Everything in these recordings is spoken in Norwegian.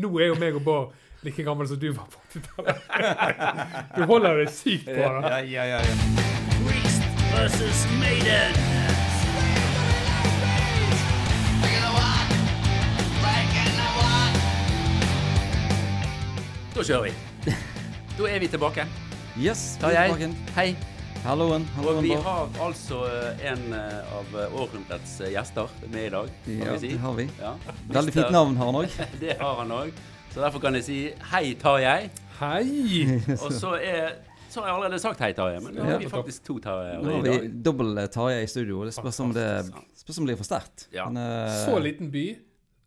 nå er jo meg og Bård like gammel som du var på 80-tallet. Du holder deg sykt på det. Ja, ja, ja. Da kjører vi. Da er vi tilbake. Yes, vi er tilbake. Hei. Halloen. Og vi har altså en eh, av århundrets eh, gjester med i dag, kan Ja, vi si. det har vi. Ja. Veldig fint navn har han òg. Det har han òg. Så derfor kan jeg si hei, Tarjei. Hei! Og så er så har jeg allerede sagt hei, Tarjei, men nå Ja. har vi faktisk to Tarjeier Nå har vi dag. dobbel eh, Tarjei i studio. Det spørs om det, spørs om det blir for sterkt. Ja. Men, uh, Så liten by,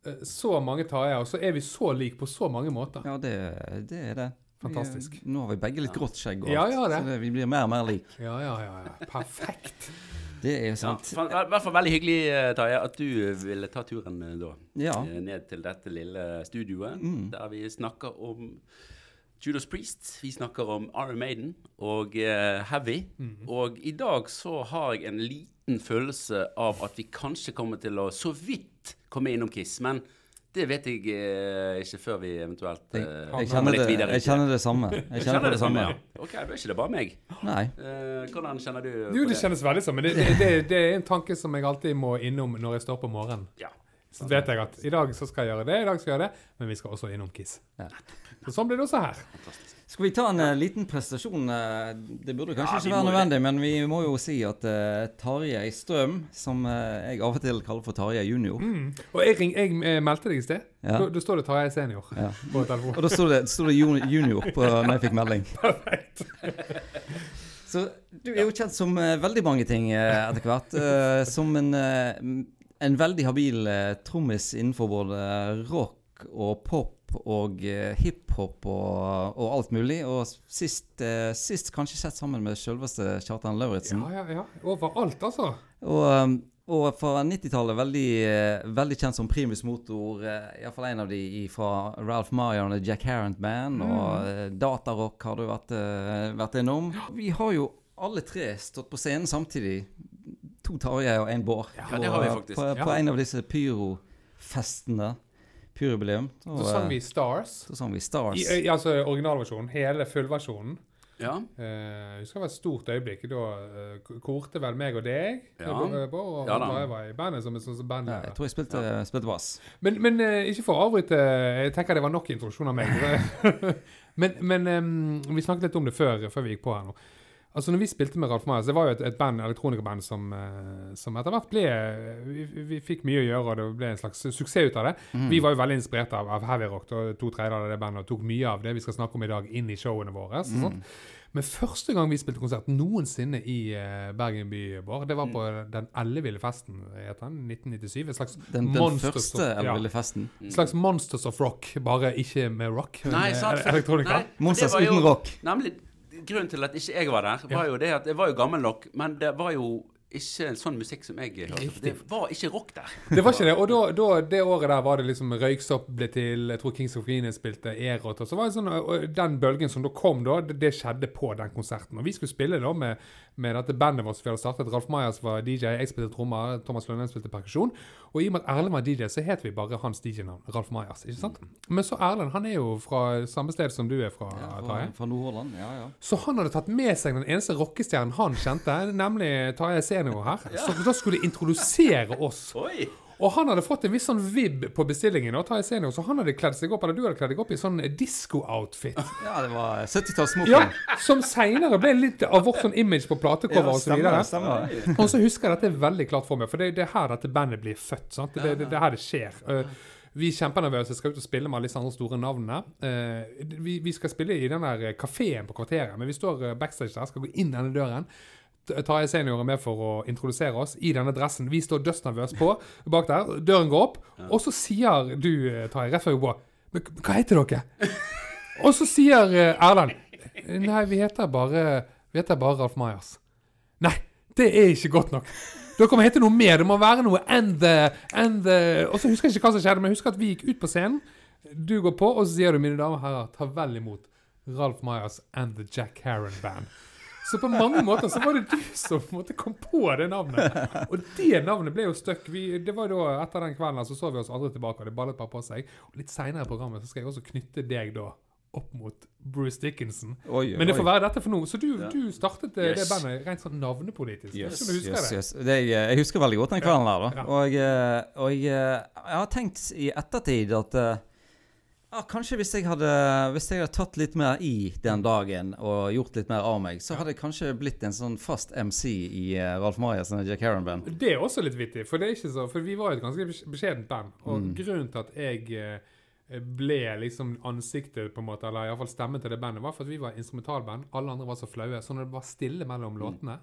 eh, så mange Tarjei, og så er vi så like på så mange måter. Ja, det, det er det. Fantastisk. Vi, nå har vi begge litt grått skjegg, og Ja, alt, ja, det. så det, vi blir mer og mer lik. Ja, ja, ja. ja. Perfekt. Det er jo sant. I I hvert fall veldig hyggelig, eh, at du ville ta turen eh, da. Ja. eh, Ned til dette lille studioet, Mm. der vi snakker om Judas Priest. Vi snakker om Iron Maiden og uh, Heavy. Mm. Og i dag så har jeg en liten følelse av at vi kanskje kommer til å så vidt komme innom Kiss. Men det vet jeg eh, ikke før vi eventuelt eh, Jeg kommer kjenner, litt det, videre. jeg kjenner det samme. Jeg kjenner på det samme. ja. Ok, da er ikke det bare meg. Nei. Eh, hvordan kjenner du Jo, på det kjennes veldig sånn, men det, det, det, er en tanke som jeg alltid må innom når jeg står på morgenen. Ja. Så vet jeg at i dag så skal jeg gjøre det, i dag skal jeg gjøre det, men vi skal også innom Kiss. Ja. Så sånn blir det også her. Skal vi ta en uh, liten prestasjon? eh, det burde kanskje Ja, ikke være nødvendig, nødvendig, men vi må jo si at uh, Tarjei Strøm, som uh, jeg av og til kaller for Tarjei junior Og jeg, ring, jeg meldte deg i sted. Ja. Da, da står det Tarjei senior Ja. på telefonen. Og da sto det, det junior på når jeg fikk melding. Perfekt. Så du er jo kjent som veldig mange ting etter hvert. som en, en veldig habil trommis innenfor både rock og pop og eh, hiphop og, og alt mulig. Og sist, eh, sist kanskje sett sammen med selveste Kjartan Lauritzen. Ja, ja, ja. Overalt, altså. Og, um, og fra 90-tallet veldig, eh, veldig kjent som primus motor. Uh, Iallfall en av de fra Ralph Meyer og Jack Harrant Band. Og uh, Datarock har du vært, eh, vært innom. Vi har jo alle tre stått på scenen samtidig. To Tarjei og én Bård. Ja, det har vi faktisk. På, på en av disse pyrofestene. Pyrjubileum. Og, Så sang eh, vi Stars. så sang vi Stars. I, i, altså originalversjonen. Hele fullversjonen. Ja. Uh, husker det var et stort øyeblikk. Da uh, korte vel meg og deg. Ja. På, og Ja da. jeg var i bandet som sånn som Ja, jeg tror jeg spilte, spilte bass. Men, men uh, ikke for å avbryte Jeg tenker det var nok introduksjon av meg. men men um, vi snakket litt om det før, før vi gikk på her nå. Altså når vi spilte med Ralf Majas, Det var jo et, et band, elektronikerband som, eh, som etter hvert ble vi, vi fikk mye å gjøre, og det ble en slags suksess ut av det. Vi var jo veldig inspirert av, av heavy rock. og To tredjedeler av det bandet og tok mye av det vi skal snakke om i dag, inn i showene våre. og sånn. Men første gang vi spilte konsert noensinne i eh, Bergen by, Bård, det var på den elleville festen, heter den, 1997. En slags Den, den første første festen? ja. en slags Monsters of Rock, bare ikke med rock. Nei, med sant. for- Elektronika. Nei, Monsters uten rock. Nemlig, grunnen til at ikke jeg var der, var jo det at jeg var jo gammel nok, men det var jo ikke en sånn musikk som jeg hørte. Det var ikke rock der. Det var ikke det. Og da, da, det året der var det liksom Røyksopp ble til, jeg tror Kings of Green spilte Erot. Og så var det sånn, Den bølgen som da kom, da, det, det skjedde på den konserten. Og vi skulle spille da med, med dette bandet vårt som vi hadde startet. Ralf Majas var DJ, jeg spilte trommer, Thomas Lønnen spilte perkusjon. Og i og med at Erlend var DJ, så het vi bare hans DJ-navn, Ralf Majas. ikke sant? Men så Erlend, han er jo fra samme sted som du er fra, Ja, Tarjei. fra, Nordhordland. Ja, ja. Så han hadde tatt med seg den eneste rockestjernen han kjente, nemlig Tarjei Senior her. Så da skulle introdusere oss. Oi! Og han hadde fått en viss sånn vibb på bestillingen, og Senior, så han hadde kledd seg opp, eller du hadde kledd deg opp i sånn disco-outfit. ja, det var 70-tallssmoking. Ja, som seinere ble litt av vårt sånn image på platecover og så stemmer det. Stemmer. det. Og så husker jeg dette veldig klart for meg, for det, det er her dette bandet blir født. sant? Det, det, det er her det skjer. Uh, vi er kjempenervøse, skal ut og spille med alle disse andre store navnene. Uh, vi, vi skal spille i den der kafeen på kvarteret, men vi står backstage der, skal gå inn denne døren. Tarjei Senior er med for å introdusere oss i denne dressen. Vi står dødsnervøse på bak der. Døren går opp, og så sier du, Tai, Tarjei, rett før vi går Men hva heter dere? Og så sier uh, Erlend Nei, vi heter bare Vi heter bare Ralf Majas. Nei, det er ikke godt nok. Dere må hete noe mer. Det må være noe and the, and the Og så husker jeg ikke hva som skjedde, men jeg husker at vi gikk ut på scenen. Du går på, og så sier du, mine damer og herrer, ta vel imot Ralf Majas and the Jack Harron Band. Så på mange måter så var det du som på en måte kom på det navnet. Og det navnet ble jo stuck. Det var da, Etter den kvelden så så vi oss aldri tilbake, og det ballet bare på seg. Og litt seinere i programmet så skal jeg også knytte deg da opp mot Bruce Dickinson. Oi, Men det får være dette for nå. Så du, Ja. du startet yes. det bandet rent sånn navnepolitisk. Yes, du husker yes, det? yes. det jeg, jeg husker veldig godt den kvelden der, da. Ja. Og, eh, og jeg, eh, har tenkt i ettertid at eh, ja, kanskje hvis jeg, hadde, hvis jeg hadde tatt litt mer i den dagen og gjort litt mer av meg, så hadde jeg kanskje blitt en sånn fast MC i uh, Ralf Marias Jack Harron-band. Det er også litt vittig, for så For vi var et ganske beskjedent band. Og Mm. grunnen til at jeg eh, ble liksom ansiktet, på en måte, eller iallfall stemmen til det bandet, var for at vi var instrumentalband. Alle andre var så flaue. Så når det var stille mellom låtene,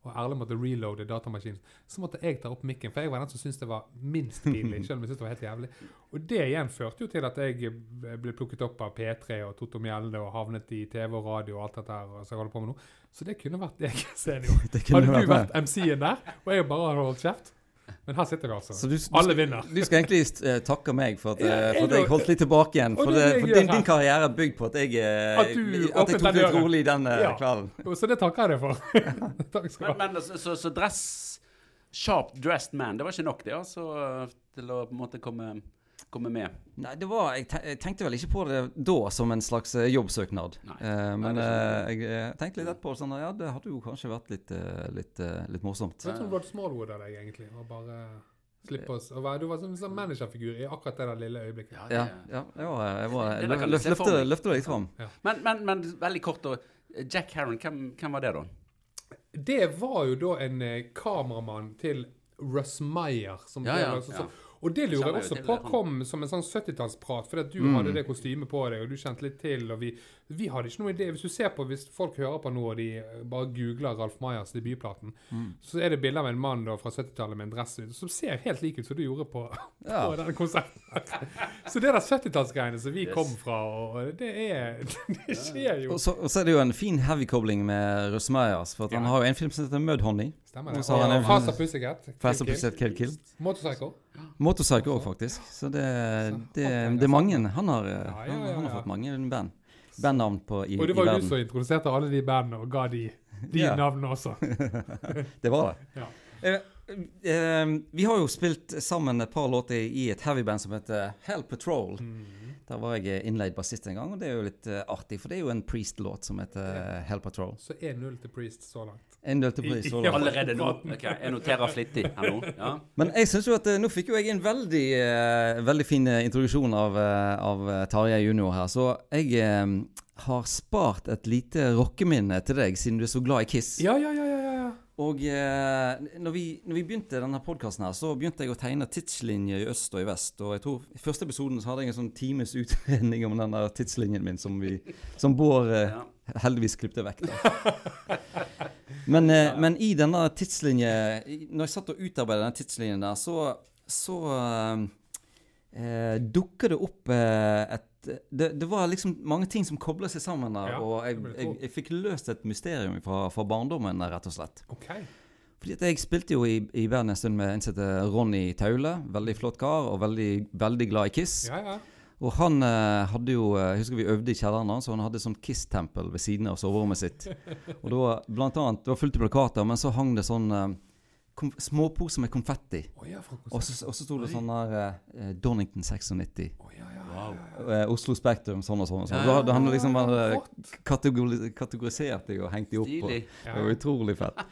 og Erle måtte reloade datamaskinen, så måtte jeg ta opp mikken, for jeg var den som syntes det var minst pinlig. selv om jeg syntes det var helt jævlig. Og det igjen førte jo til at jeg eh, ble plukket opp av P3 og Totto Mjelde og havnet i TV og radio og alt dette her så jeg holder på med nå. Så det kunne vært jeg senior. Hadde du vært MC-en der, og jeg bare hadde holdt kjeft Men her sitter vi altså. Så du, du, Alle vinner. Du skal egentlig uh, takke meg for at, jeg for at jeg holdt litt tilbake igjen. For, det for din, din karriere er bygd på at jeg, uh, At du at jeg tok det litt rolig den Ja. kvelden. Så det takker jeg deg for. Takk skal du Men, ha. men så, så, så dress Sharp dressed man, det var ikke nok det, altså, til å på en måte komme, komme med. Nei, det var, jeg, te jeg tenkte vel ikke på det da som en slags eh, jobbsøknad. Nei. Eh, men eh, jeg eh, tenkte litt etterpå sånn Ja, det hadde jo kanskje vært litt, litt, litt morsomt. Jeg tror Rod Smallwood av deg, egentlig. Og bare slippe oss å være Du var en sånn managerfigur i akkurat det der lille øyeblikket. Ja, Ja, det- ja jeg var, jeg var jeg løf, løfte, løfte det litt fram. Men, men, men veldig kort, og Jack Harron, hvem, hvem var det, da? Det var jo da en kameramann til Russ Meyer. Som Ja, ja, sånn- ja. Og det lurer jeg også på kom som en sånn 70-tallsprat, fordi at du Mm. hadde det kostymet på deg, og du kjente litt til, og vi, vi hadde ikke noe idé. Hvis du ser på, hvis folk hører på nå, og de eh, bare googler Ralf Majas debutplaten, Mm. så er det bilde av en mann da fra 70-tallet med en dress som ser helt lik ut som du gjorde på, Ja. på den konserten. så det der 70-tallsgreiene som vi Yes. kom fra, og det er Det skjer jo. Og så, og så er det jo en fin heavy-kobling med Russ Majas, For at han har jo en film som heter Mudhoney. Stemmer det. Og Og Faster Pussycat. Faster. Pussycat Kill Kill. Motorcycle. Motorcycle òg, faktisk. Så det, det, det, det er mange Han har, eh, Ja, ja, han, ja, han har fått mange band. Bandnavn på i, Og det var jo du som introduserte alle de bandene og ga de, de Ja. navnene også. Det var det. Ja. Uh, uh, vi har jo spilt sammen et par låter i et heavyband som heter Hell Patrol. Mm. Der var jeg eh, innleid bassist en gang, og det er jo litt uh, artig, for det er jo en Priest-låt som heter ja. Hell Patrol. Så 1-0 til Priest så langt. En del til Priest. så Ja. Allerede nå? Ok, Jeg noterer flittig her nå. Ja. Men jeg synes jo at eh, nå fikk jo jeg en veldig, eh, veldig fin eh, introduksjon av, av Tarjei Junior her, så jeg har spart et lite rockeminne til deg, siden du er så glad i Kiss. Ja, ja, ja, ja, ja. Og eh, når, vi, når vi begynte denne podkasten så begynte jeg å tegne tidslinjer i øst og i vest. Og jeg tror i første episoden så hadde jeg en sånn times utredning om den der tidslinjen min som, vi, som Bård eh, Ja. Heldigvis klippte vekk. Da. Men, ja. men i denne tidslinje Når jeg satt og utarbeidet denne tidslinjen der, så, så eh, eh, dukker det opp eh, et det, det var liksom mange ting som kobla seg sammen der, Ja, og jeg, jeg jeg, fikk løst et mysterium fra, fra barndommen, rett og slett. OK. Fordi at Jeg spilte jo i, i en stund med en som heter Ronny Taule. Veldig flott kar, og veldig, veldig glad i Kiss. Ja, ja. Og han eh, hadde jo eh, Jeg husker vi øvde i kjelleren hans, og han hadde sånn Kiss-tempel ved siden av soverommet sitt. Og det var blant annet Det var fullt av plakater, men så hang det sånn eh, kom, småposer med konfetti. Oh, ja, Og så, og så sto det sånn der eh, Donington 96. Oh, ja, ja. Wow. eh, Oslo Spektrum, sånn og sånn. Og sånn. Ja, Da hadde han liksom bare kategori, kategorisert deg og hengt deg opp. Og, det var utrolig fett.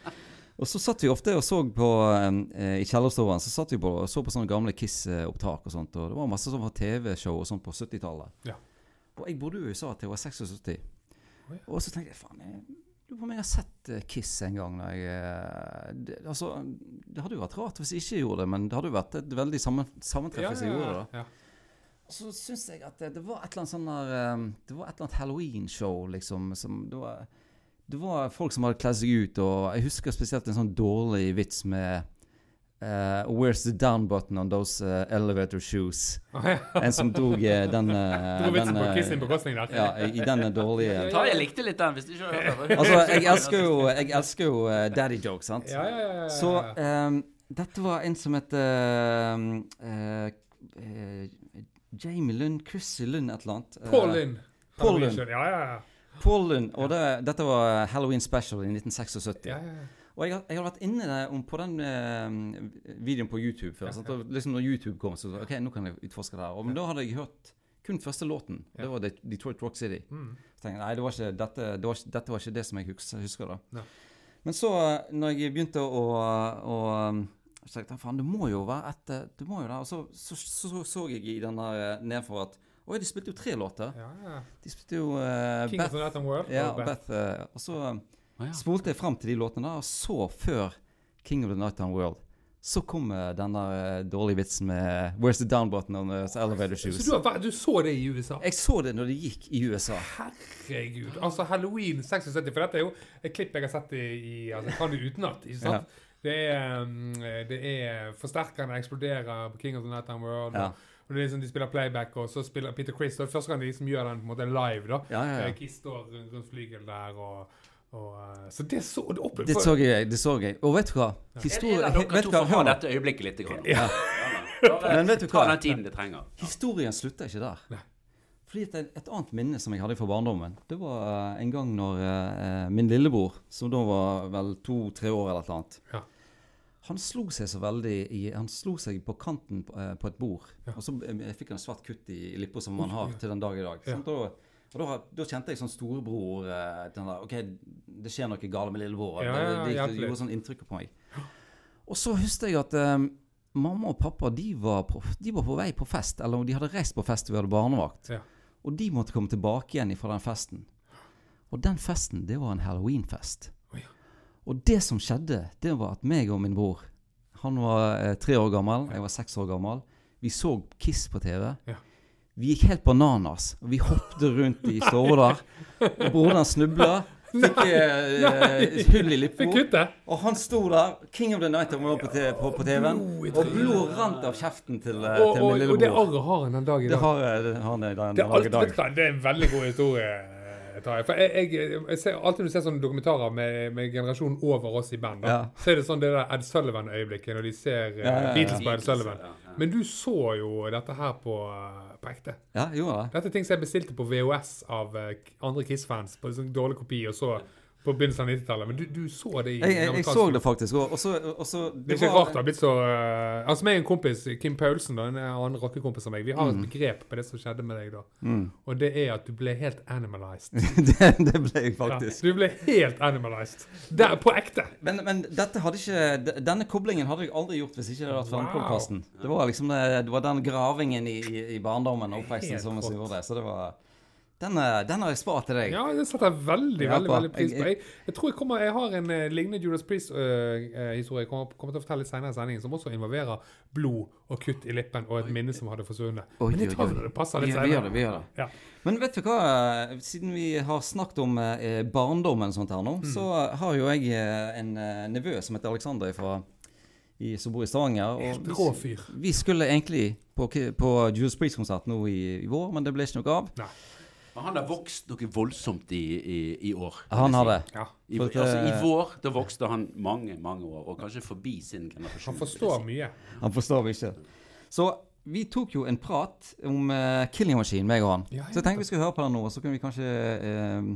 Og så satt vi ofte og så på eh, I kjellerstoven så satt vi på og så på sånne gamle Kiss-opptak og sånt. Og det var masse sånn TV-show og sånt på 70-tallet. Ja. Og jeg bodde jo i USA til jeg var 76. Oh, ja. Og så tenkte jeg faen jeg lurer på om jeg har sett eh, Kiss en gang. Når jeg, eh, det, altså, det hadde jo vært rart hvis jeg ikke gjorde det, men det hadde jo vært et veldig sammen, sammentreff hvis jeg ja, gjorde det. da. Og så syns jeg at det, det var et eller annet sånn der eh, Det var et eller annet Halloween-show, liksom. Som det var Det var folk som hadde kledd seg ut, og jeg husker spesielt en sånn dårlig vits med uh, Where's the down button on those uh, elevator shoes? Oh, ja. En som drog uh, den uh, Dro vitsen den, på på kostning» der. Ja, i, i den dårlige Jeg likte litt den, hvis du ikke har hørt. Altså, jeg elsker jo, jeg elsker jo daddy jokes, sant? Ja, ja, ja. ja, ja. Så um, dette var en som het ehm, eh, eh, Jamie Lund, Chrissy Lund, et eller annet. Paul Lund. Paul Lund. Ja, ja, ja. Paul. Og det, dette var Halloween Special i 1976. Ja, ja, ja. Og jeg, har- jeg har vært inne om, på den eh, videoen på YouTube før. sant? Og liksom når YouTube kom, så ok, nå kan jeg utforske det her. Og, men da hadde jeg hørt kun første låten. Det var Detroit Rock City. Mm. Så tenkte jeg, nei, det var ikke, dette, det var dette var ikke det som jeg husker, da. Men så, når jeg begynte å, å så tenkte jeg, faen, det må jo være et du Det må jo det. Og så så, så, så, jeg i den der nedfor at Oi, de spilte jo tre låter. ja, ja. De spilte jo uh, King of the Night and World. ja, og Beth. Beth. eh, og så eh, Å, ja. spolte jeg fram til de låtene og så, før King of the Night on World, så kom denne den dårlige vitsen med Where's the down button on the elevator shoes? Så du, har, du så det i USA? Jeg så det når det gikk i USA. Herregud. Altså Halloween 76, for dette er jo et klipp jeg har sett i, i altså, jeg kan det utenat. Ikke sant? Det er, um, det er Forsterkerne eksploderer på King of the Night Nighttime World. Ja. Og, og det er liksom De spiller playback, og så spiller Peter Chris. Er første gang de liksom gjør den på en måte live. da Ja, ja, ja. Eh, Kiss står rundt, rundt flygel der, og, og eh, Så det så det opplevde Det så jeg. det så jeg. Og vet du hva? Historie, dere vet to du får ha dette øyeblikket litt. Grann. Ja. Ja, Men vet du hva? Ta den tiden det trenger. Historien slutter ikke der. Nei. Fordi et, et annet minne som jeg hadde fra barndommen, det var eh, en gang når uh, min lillebror, som da var vel to-tre år eller et eller annet Ja. Han slo seg så veldig i Han slo seg på kanten på, eh, på et bord. Ja. Og så eh, fikk han et svart kutt i, i lippa som han har til den dag i dag. Ja. Og, og da, da kjente jeg sånn storebror eh, den der, OK, det skjer noe galt med lillebror. Ja, det, det, det, gjorde sånn inntrykk på meg. Og så husker jeg at eh, mamma og pappa de var, på, de var på vei på fest. Eller de hadde reist på fest, vi hadde barnevakt. Og de måtte komme tilbake igjen fra den festen. Og den festen, det var en halloweenfest. Og det som skjedde, det var at meg og min bror Han var eh, tre år gammel, jeg var seks år gammel. Vi så Kiss på TV. Ja. Vi gikk helt bananas. Og vi hoppet rundt i stua der. Og broren snubla. Fikk eh, hull i lippa. Og han sto der, King of the Night om på, på, på TV-en. Og blod rant av kjeften til, eh, til og, lillebror. og det arret har han den dag i Det dag. har eh, det har han i den er, dag i dag. vet du hva, det er en veldig god historie. Tarjei. For jeg, jeg, jeg ser, Alltid når du ser sånne dokumentarer med, med generasjonen over oss i band, da, Ja. så er det sånn det der Ed Sullivan-øyeblikket når de ser eh, Ja, ja, ja. Beatles på Ed Sullivan. Ja, ja. Men du så jo dette her på, eh, på ekte. Ja, gjorde det. Dette er ting som jeg bestilte på VHS av eh, andre Kiss-fans, på en sånn dårlig kopi, og så på begynnelsen av 90-tallet. Men du, du så det i Jeg, jeg, jeg så det faktisk. òg. Det er ikke rart det har blitt så uh, Altså meg og en kompis, Kim Paulsen, da, en annen rockekompis av meg, vi har Mm. et begrep på det som skjedde med deg da. Og det er at du ble helt animalized. det, det ble jeg Ja, faktisk. du ble helt animalized. Der, på ekte. Men, men dette hadde ikke, denne koblingen hadde jeg aldri gjort hvis ikke det hadde vært for Wow. podkasten. Det var liksom det, det var den gravingen i, i, barndommen og oppveksten som, som gjorde det. Så det var den, eh, den har jeg spart til deg. Ja, den setter jeg veldig Ja, veldig, veldig pris på. Jeg- Jeg, jeg tror jeg kommer Jeg har en uh, lignende Judas Priest-historie jeg kommer, kommer til å fortelle litt senere i sendingen, som også involverer blod og kutt i lippen og et minne som hadde forsvunnet. Oi, Men det tror tar vi det passer litt litt vi gjør det. senere. vi gjør det. Ja. Men vet du hva, eh, siden vi har snakket om eh, barndommen sånt her nå, Mm. så har jo jeg eh, en eh, nevø som heter Alexander fra, i, som bor i Stavanger. Vi, Rå fyr. vi skulle egentlig på, på Judas Priest-konsert nå i, i vår, men det ble ikke noe av. Nei. Men han har vokst noe voldsomt i, i, i år. Han har det. Ja. I, altså, I eh, vår da vokste han mange mange år, og kanskje forbi sin generasjon. Han forstår mye. Han forstår mye. Så vi tok jo en prat om uh, Killing Machine, meg og han. Ja, så jeg tenkte vi skulle høre på den nå, og så kan vi kanskje uh,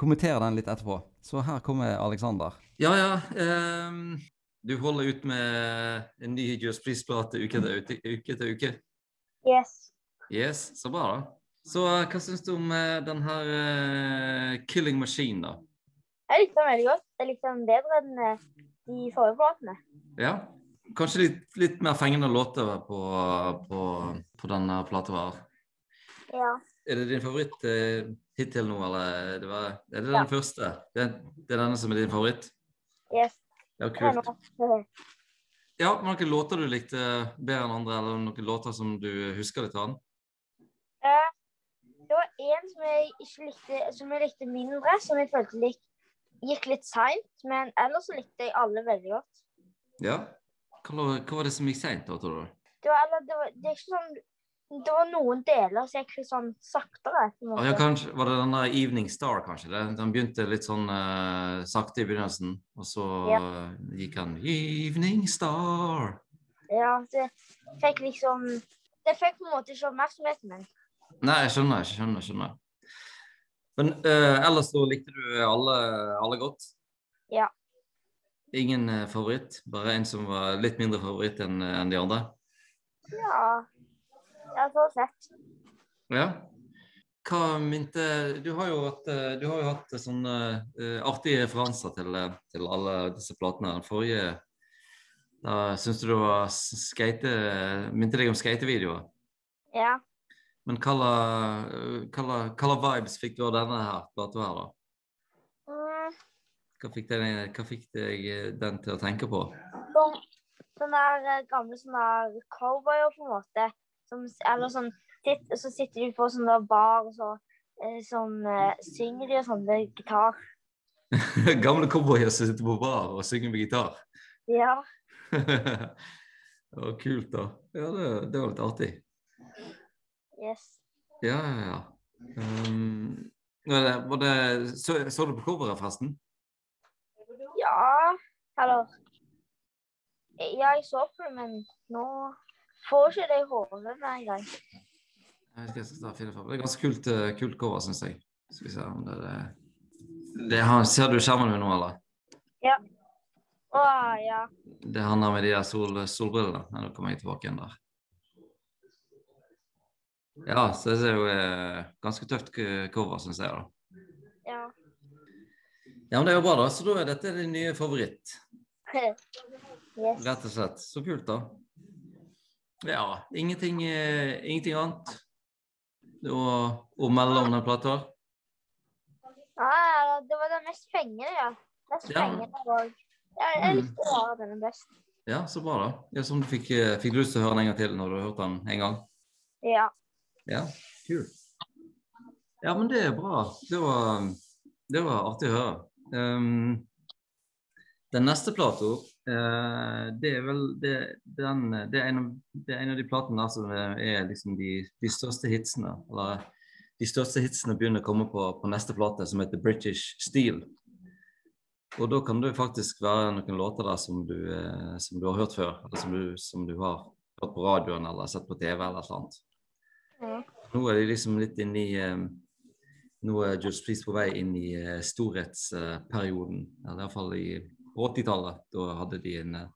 kommentere den litt etterpå. Så her kommer Alexander. Ja, ja. Um, du holder ut med en ny Jøss Pris-plate uke uke, uke etter uke. Yes. Yes, så bra, da. Så eh, hva syns du om eh, den her uh, Killing Machine, da? Jeg likte den veldig godt. Jeg likte den bedre enn de forrige platene. Ja. Kanskje litt, litt mer fengende låter på, på, på denne plata her. Ja. Er det din favoritt eh, hittil nå, eller er det, var- er det den Ja. første? Det, det er denne som er din favoritt? Yes. Ja, kult. Ja, men Noen låter du likte bedre enn andre, eller noen låter som du husker litt av? Eh, Det var en som jeg ikke likte, som jeg likte mindre, som jeg følte lik, gikk litt seint. Men ellers så likte jeg alle veldig godt. Ja. Hva, var det som gikk seint, da, tror du? Det var, eller, det var, det sånn Det var noen deler som gikk sånn saktere. Ah, ja, kanskje, var det den der Evening Star, kanskje? Det? Den begynte litt sånn uh, sakte i begynnelsen, og så ja. gikk han Evening Star. Ja, det fikk liksom Det fikk på en måte ikke oppmerksomheten min. Nei, jeg skjønner, jeg skjønner, skjønner. Men uh, ellers så likte du alle, alle godt? Ja. Ingen eh, favoritt? Bare en som var litt mindre favoritt enn en de andre? Ja. Ja, så fett. Ja. Hva minte Du har jo hatt, eh, du har jo hatt sånne uh, artige referanser til, til alle disse platene. Den forrige da syns du det var skate... Minte deg om skatevideoer. Ja. Men la vibes fikk du av denne her plata her, da? Mm, Hva fikk, deg, hva fikk deg eh, den til å tenke på? Den, sånn der gamle sånn der cowboyer, på en måte. Som, eller sånn titt, Så sitter de på sånn der bar, og så sånn synger de og sånn med gitar. Gamle cowboyer som sitter på bar og synger med gitar. Ja. det var kult, da. Ja, det, det var litt artig. Yes. Ja, ja, ja. Um, var det, det, så, så du på coveret, forresten? Ja Eller Ja, jeg så på det, men nå får ikke det i hodet med en gang. Det er ganske kult, eh, kult cover, syns jeg. Skal vi se om det, det, det han, Ser du skjermen min nå, eller? Ja. Å ja. Det handler med de der sol, solbrillene. Nå kommer jeg tilbake igjen der. Ja, så det er jo eh, ganske tøft cover, syns jeg. da. Ja. Ja, men det er jo bra, da. Så da er dette din nye favoritt, Yes. rett og slett. Så kult, da. Ja, ingenting, eh, ingenting annet å, å melde om den plata? Ja, det var den mest fengende, ja. Mest Ja. fengende og Jeg, jeg Mm. likte å ha den best. Ja, så bra, da. Ja, som du fikk, eh, fikk lyst til å høre den en gang til når du har hørt den en gang? Ja. Ja, kult. Ja, men det er bra. Det var, det var artig å høre. Um, den neste plata, uh, det er vel det, den, det, er av, det er en av de platene som er liksom de, de største hitsene. Eller de største hitsene begynner å komme på, på neste plate, som heter British Steel. Og da kan det faktisk være noen låter der som du, uh, som du har hørt før, eller som du, som du har hørt på radioen eller sett på TV eller et eller annet. Mm. Nå er de liksom litt inne i eh, Nå er Jules Priest på vei inn i eh, storhetsperioden. Eller iallfall i, på 80-tallet. Da hadde de en eh,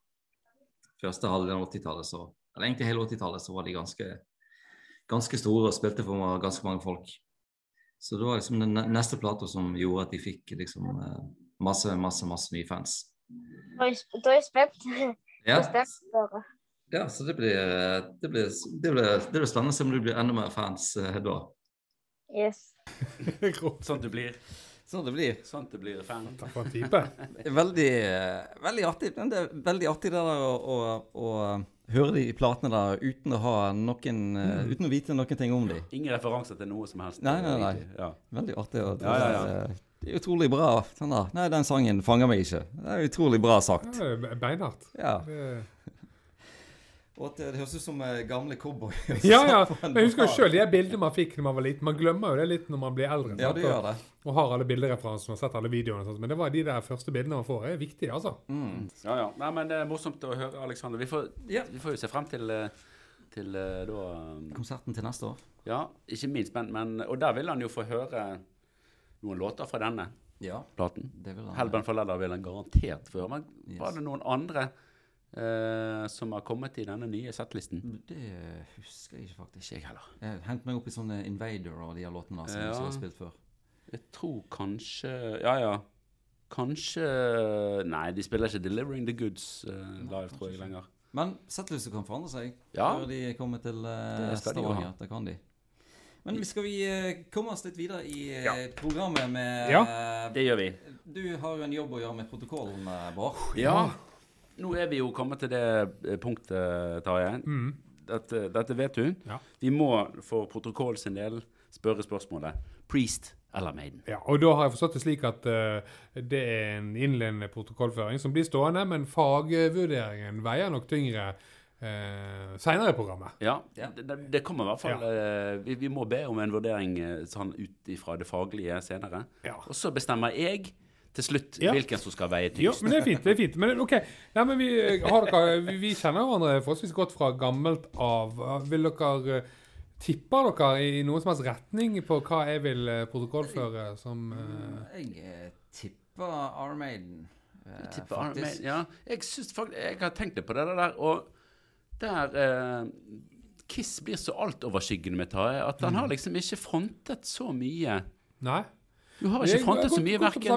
første halvdel av 80-tallet, så Eller egentlig hele 80-tallet, så var de ganske, ganske store og spilte for ganske mange folk. Så det var liksom den neste plata som gjorde at de fikk liksom eh, masse, masse, masse nye fans. Da er jeg er jeg spent. Ja, Bestemt å høre. Ja så det blir, det, blir, det, blir, det blir spennende å se om du blir enda mer fans eh, da. Yes. Sånn det blir. Sånn det blir. Sånn det blir fan. Takk for en type. Veldig, eh, veldig artig. Men det er veldig artig det der å, å, å høre de platene der uten å ha noen eh, Uten å vite noen ting om de. Ingen referanser til noe som helst. Nei, nei, nei. Ja. Veldig artig. å- Ja, ja, ja. Det, er, utrolig bra. Sånn. Nei, den sangen fanger meg ikke. Det er utrolig bra sagt. Ja, det Beinhardt. Ja. Det- Og at det, det høres ut som eh, gamle cowboy. Ja, ja. Men jeg husker jo sjøl de bildene man fikk da man var liten. Man glemmer jo det litt når man blir eldre. Ja, sant? gjør det. Og, og har alle bildereferansene og sett alle videoene. og sånt. Men det var de der første bildene man får, Det er viktig, altså. Mm. ja, ja. Nei, men det er morsomt å høre, Alexander. Vi får, Ja. vi får jo se frem til, eh, til eh, da um, Konserten til neste år. Ja, ikke minst Men, men Og der vil han jo få høre noen låter fra denne Ja, platen. det vil han. Hellbent for Leather vil han garantert få høre. Men Yes. var det noen andre eh, som har kommet i denne nye settlisten? Det husker jeg ikke, faktisk. Ikke jeg heller. Jeg hent meg opp i sånne Invader og de her låtene som Ja. jeg har spilt før. Jeg tror kanskje Ja, ja. Kanskje Nei, de spiller ikke 'Delivering the Goods' eh, live, tror jeg, lenger. Men settlisten kan forandre seg Ja. før de kommer til eh, jo Stavanger. Det kan de. Men skal vi eh, komme oss litt videre i ja. programmet med Ja. eh, Det gjør vi. Du har jo en jobb å gjøre med protokollen, eh, Bård. Ja. Nå er vi jo kommet til det eh, punktet, Tarjei. Mm. Dette, dette vet du. Ja. Vi må for protokoll sin del spørre spørsmålet Priest eller Maiden? Ja, og da har jeg forstått det slik at uh, det er en innledende protokollføring som blir stående, men fagvurderingen veier nok tyngre uh, seinere i programmet. Ja, Ja. Det, det- kommer i hvert fall eh, vi, vi må be om en vurdering uh, sånn ut ifra det faglige senere. Ja. Og så bestemmer jeg til slutt Ja. hvilken som skal veie Ja, tyngst. men det er fint. det er fint. Men ok, Nei, men vi, har dere, vi, vi kjenner hverandre forholdsvis godt fra gammelt av. Vil dere eh, Tipper dere i noen som helst retning på hva jeg vil eh, protokollføre som uh... Jeg eh, tipper Armaden. Eh, Jeg tipper Iron faktisk. Maiden, Ja, jeg faktisk Jeg har tenkt litt på det der, og der uh, Kiss blir så altoverskyggende med Tae at han Mm. har liksom ikke frontet så mye. Nei? Du har ikke frontet så mye verk i.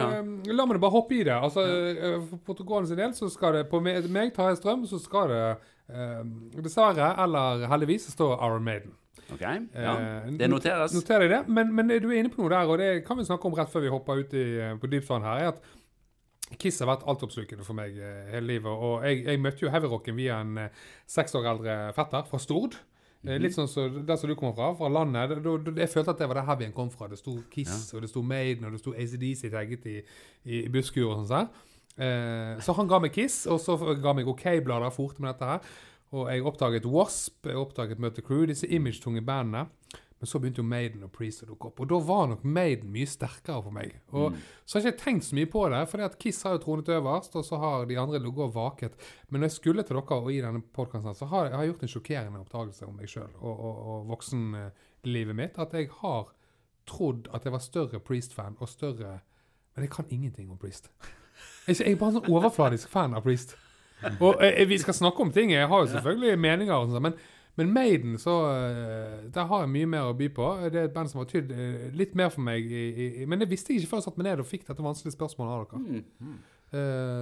Ja. eh, La meg bare hoppe i det. Altså, eh, For protokollen sin del så skal det på meg, meg Tarjei Strøm, så skal det eh, dessverre, eller heldigvis, stå Iron Maiden. Ok, ja. Eh, Det noteres. Noterer jeg det. Men, men du er inne på noe der, og det kan vi snakke om rett før vi hopper ut i, eh, på dypt vann her. er at Kiss har vært altoppslukende for meg eh, hele livet. Og jeg, jeg møtte jo heavyrocken via en eh, seks år eldre fetter fra Stord. Litt sånn som der som du kommer fra, fra landet. Jeg følte at det var der heavyen kom fra. Det sto Kiss, og det sto Maiden, og det sto ACDC tagget i, i, i busskur og sånn. sånn. Eh, så han ga meg Kiss, og så ga meg OK-blader, fort med dette her. Og jeg oppdaget Wasp, jeg oppdaget Møte Crew, disse image-tunge bandene. Men så begynte jo Maiden og Priest å dukke opp, og da var nok Maiden mye sterkere for meg. Og Så har jeg ikke tenkt så mye på det, for Kiss har jo tronet øverst, og så har de andre ligget og vaket. Men når jeg skulle til dere og i denne podkasten, så har jeg, har gjort en sjokkerende oppdagelse om meg sjøl og, og, og voksenlivet mitt. At jeg har trodd at jeg var større Priest-fan og større Men jeg kan ingenting om Priest. Jeg jeg er bare en sånn overfladisk fan av Priest. Og jeg, vi skal snakke om ting. Jeg har jo selvfølgelig meninger, og sånt, men, men Maiden, så eh, Der har jeg mye mer å by på. Det er et band som har tydd eh, litt mer for meg. I, i, men det visste jeg ikke før jeg satte meg ned og fikk dette vanskelige spørsmålet av dere. Mm. Uh,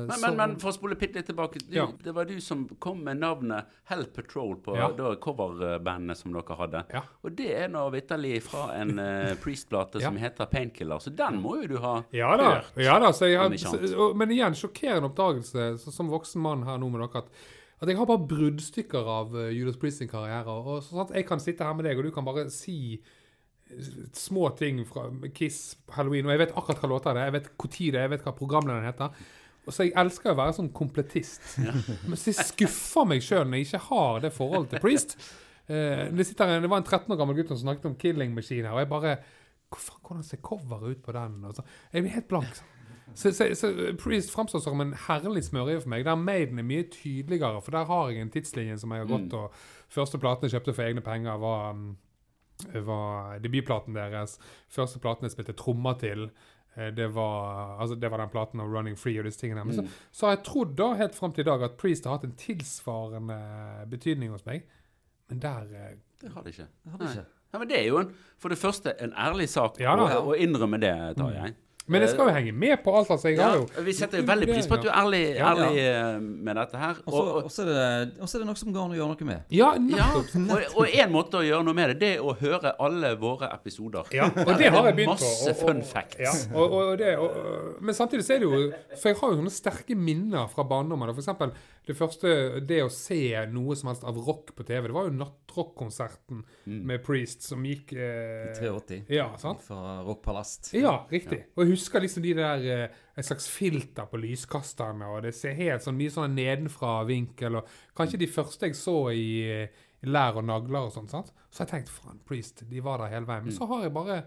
Men, så- men, men for å spole bitte litt tilbake du, Ja. Det var du som kom med navnet Hell Patrol på Ja. coverbandet som dere hadde. Ja. Og det er nå vitterlig fra en uh, Priest-plate som heter Painkiller, så den må jo du ha Ja da. hørt. Ja da har, så, og, men igjen, sjokkerende oppdagelse så, som voksen mann her nå med dere. At, at jeg har bare bruddstykker av uh, Judas Priest sin karriere. Og, sånn at jeg kan sitte her med deg, og du kan bare si eh, små ting fra Kiss, Halloween, og jeg vet akkurat hva låta det er, jeg vet tid det er, jeg vet hva programlederen heter. Og så Jeg elsker å være sånn komplettist. Men så jeg skuffer meg sjøl når jeg ikke har det forholdet til Priest. Uh, det, sitter, det var en 13 år gammel gutt som snakket om Killing Machine her, og jeg bare Hvordan ser coveret ut på den? Og så, jeg blir helt blank. Så, så, så Priest framstår som en herlig smørje for meg. Der Maiden er mye tydeligere, for der har jeg en tidslinje som jeg har gått, og første platen jeg kjøpte for egne penger, var, um, var debutplaten deres. Første platen jeg spilte trommer til. eh, Det var, altså det var den platen av 'Running Free' og disse tingene. Men så, så har jeg trodd da, helt fram til i dag, at Priest har hatt en tilsvarende betydning hos meg. Men der eh, Det har det ikke. Det har det ikke. Nei, men det er jo en, for det første en ærlig sak Ja å, å innrømme det, Tarjei. Men jeg skal jo henge med på alt. altså. Jeg har jo Ja, vi setter jo veldig pris på at du er ærlig, Ja, ærlig eh, med dette her. Og så- er det- er det noe som går an å gjøre noe med. Ja, ja, nettopp. og, og en måte å gjøre noe med det, det er å høre alle våre episoder. Ja, og det har jeg begynt på. Masse og- og- fun facts. Ja, og, og det, og, men samtidig så er det jo For jeg har jo sånne sterke minner fra barndommen. F.eks. Det første Det å se noe som helst av rock på TV, det var jo nattrock-konserten med Priest som gikk eh, 83 Ja, sant? fra Rock Palast. Ja, riktig. Og jeg husker liksom de der eh, Et slags filter på lyskasterne, og det ser helt sånn mye sånn nedenfra vinkel, og kanskje de første jeg så i, eh, i lær og nagler og sånn, sant. Så har jeg tenkt faen, Priest, de var der hele veien. Men så har jeg bare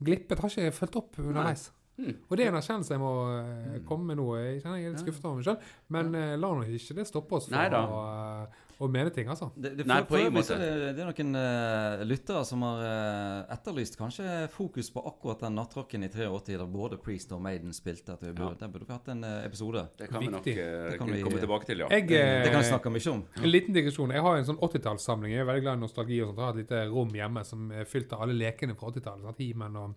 glippet, har ikke fulgt opp underveis. Og det er en erkjennelse jeg må eh, komme med nå. Jeg kjenner jeg er litt skuffet over meg sjøl, men ja. la nå ikke det stoppe oss fra å, å mene ting, altså. Det, det, Nei, på så måte. Det, det er noen uh, lyttere som har uh, etterlyst kanskje fokus på akkurat den nattrocken i 83 der både Priest og Maiden spilte. At vi burde, Der burde vi hatt en uh, episode. Det kan vi nok Viktig. kan vi- komme tilbake til, ja. Jeg, Det, det kan vi snakke mye om. En liten digresjon. Jeg har en sånn 80-tallssamling. Jeg er veldig glad i nostalgi og sånt. Jeg har et lite rom hjemme som er fylt av alle lekene fra 80-tallet. sant? He-Man og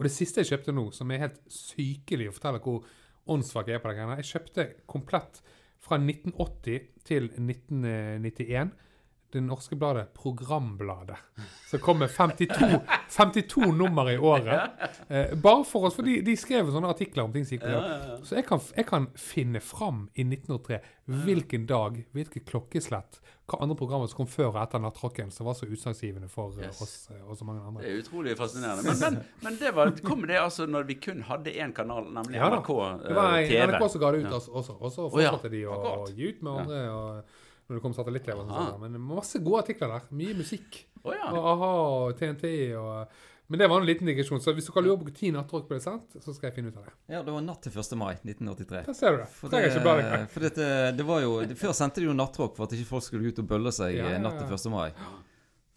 Og det siste jeg kjøpte nå, som er helt sykelig å fortelle hvor åndssvak jeg er på det greiene, Jeg kjøpte komplett fra 1980 til 1991 det norske bladet Programbladet, som kom med 52, 52 nummer i året. Eh, bare for oss, for de, de skrev sånne artikler om ting som gikk på jobb. Så jeg kan, jeg kan finne fram i 1903 hvilken dag, hvilket klokkeslett, hva andre programmer som kom før og etter nattrocken, som var så utslagsgivende for eh, Yes. oss eh, og så mange andre. Det er utrolig fascinerende. Men, men, men det var, kom det altså når vi kun hadde én kanal, nemlig Ja. NRK TV? Det var TV? NRK som ga det ut Ja. også, og så Å ja, fortsatte de å, å gi ut med andre. Og, når det kom satellitt-TV sånn. Men masse gode artikler der. Mye musikk. Oh, ja. Og a-ha og TNT og Men det var en liten digresjon. Så hvis du kan lure på når nattrock ble sendt, så skal jeg finne ut av det. Ja, det var natt til 1. mai 1983. Der ser du det. For ikke dette, det var jo, Før sendte de jo nattrock for at ikke folk skulle ut og bølle seg Ja, natt til 1. mai.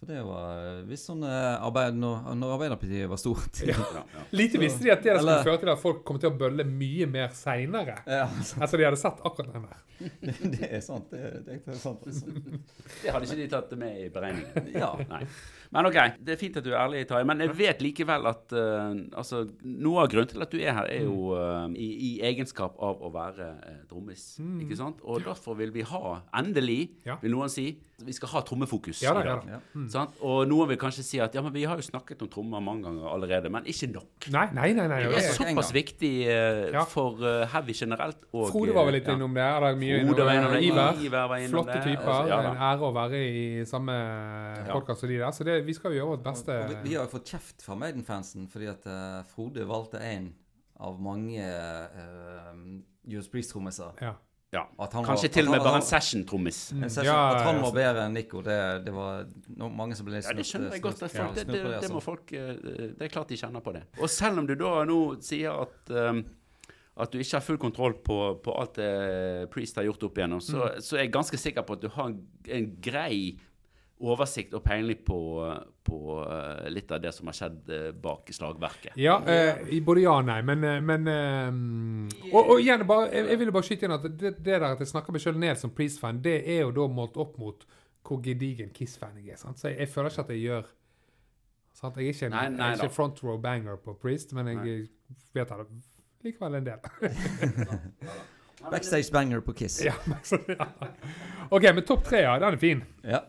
For det var hvis sånn eh, arbeid, når, når Arbeiderpartiet var stort. Ja, ja. Lite visste de at det skulle føre til at folk kom til å bølle mye mer seinere. Ja, Etter de hadde sett akkurat den der. det, det er sant. Det, det er sant. Altså. Det hadde ikke de tatt med i beregningen. Ja. Nei. Men OK, det er fint at du er ærlig, Tarjei. Men jeg vet likevel at uh, altså, noe av grunnen til at du er her, er jo uh, i, i egenskap av å være uh, trommis. Ikke sant? Og derfor vil vi ha, endelig, Ja. vil noen si, vi skal ha trommefokus Ja da, i ja dag. da. Ja. Sant? Og noen vil kanskje si at ja, men vi har jo snakket om trommer mange ganger allerede, men ikke nok. Nei, nei, nei. nei. Det det er såpass viktig uh, Ja. for uh, heavy generelt. Og, Frode var vel litt ja. innom det. Er det mye Frode var innom det. Iver. Iver var innom Flotte det. typer. Altså, ja en ære å være i samme podkast som de der. Så det, vi skal jo gjøre vårt beste. Og vi, vi har jo fått kjeft fra Maiden-fansen fordi at uh, Frode valgte en av mange uh, Judas Priest-trommiser. Ja. Ja. At han Kanskje var- til og med bare en session-trommis. En session, Ja, at han var bedre enn Nico, det, det var no, mange som ble Ja, det skjønner jeg godt. at snudd- folk, det, det, det, altså. må folk eh, Det er klart de kjenner på det. Og selv om du da nå sier at um, at du ikke har full kontroll på, på alt det Priest har gjort opp igjennom, så, så er jeg ganske sikker på at du har en, en grei oversikt og peiling på, på eh, litt av det som har skjedd eh, bak slagverket. Ja, eh, i både ja og nei, men, eh, men eh, og, og igjen, bare, jeg, jeg ville bare skyte inn at det, det der at jeg snakker meg sjøl ned som Priest-fan, det er jo da målt opp mot hvor gedigen Kiss-fan jeg er. Sant? Så jeg, jeg føler ikke at jeg gjør sant? Jeg er ikke en, Nei, nei jeg er ikke front row banger på Priest, men jeg vet det likevel en del. Backstage banger på Kiss. ja, men ja. OK, men topp tre, ja. Den er fin. Ja.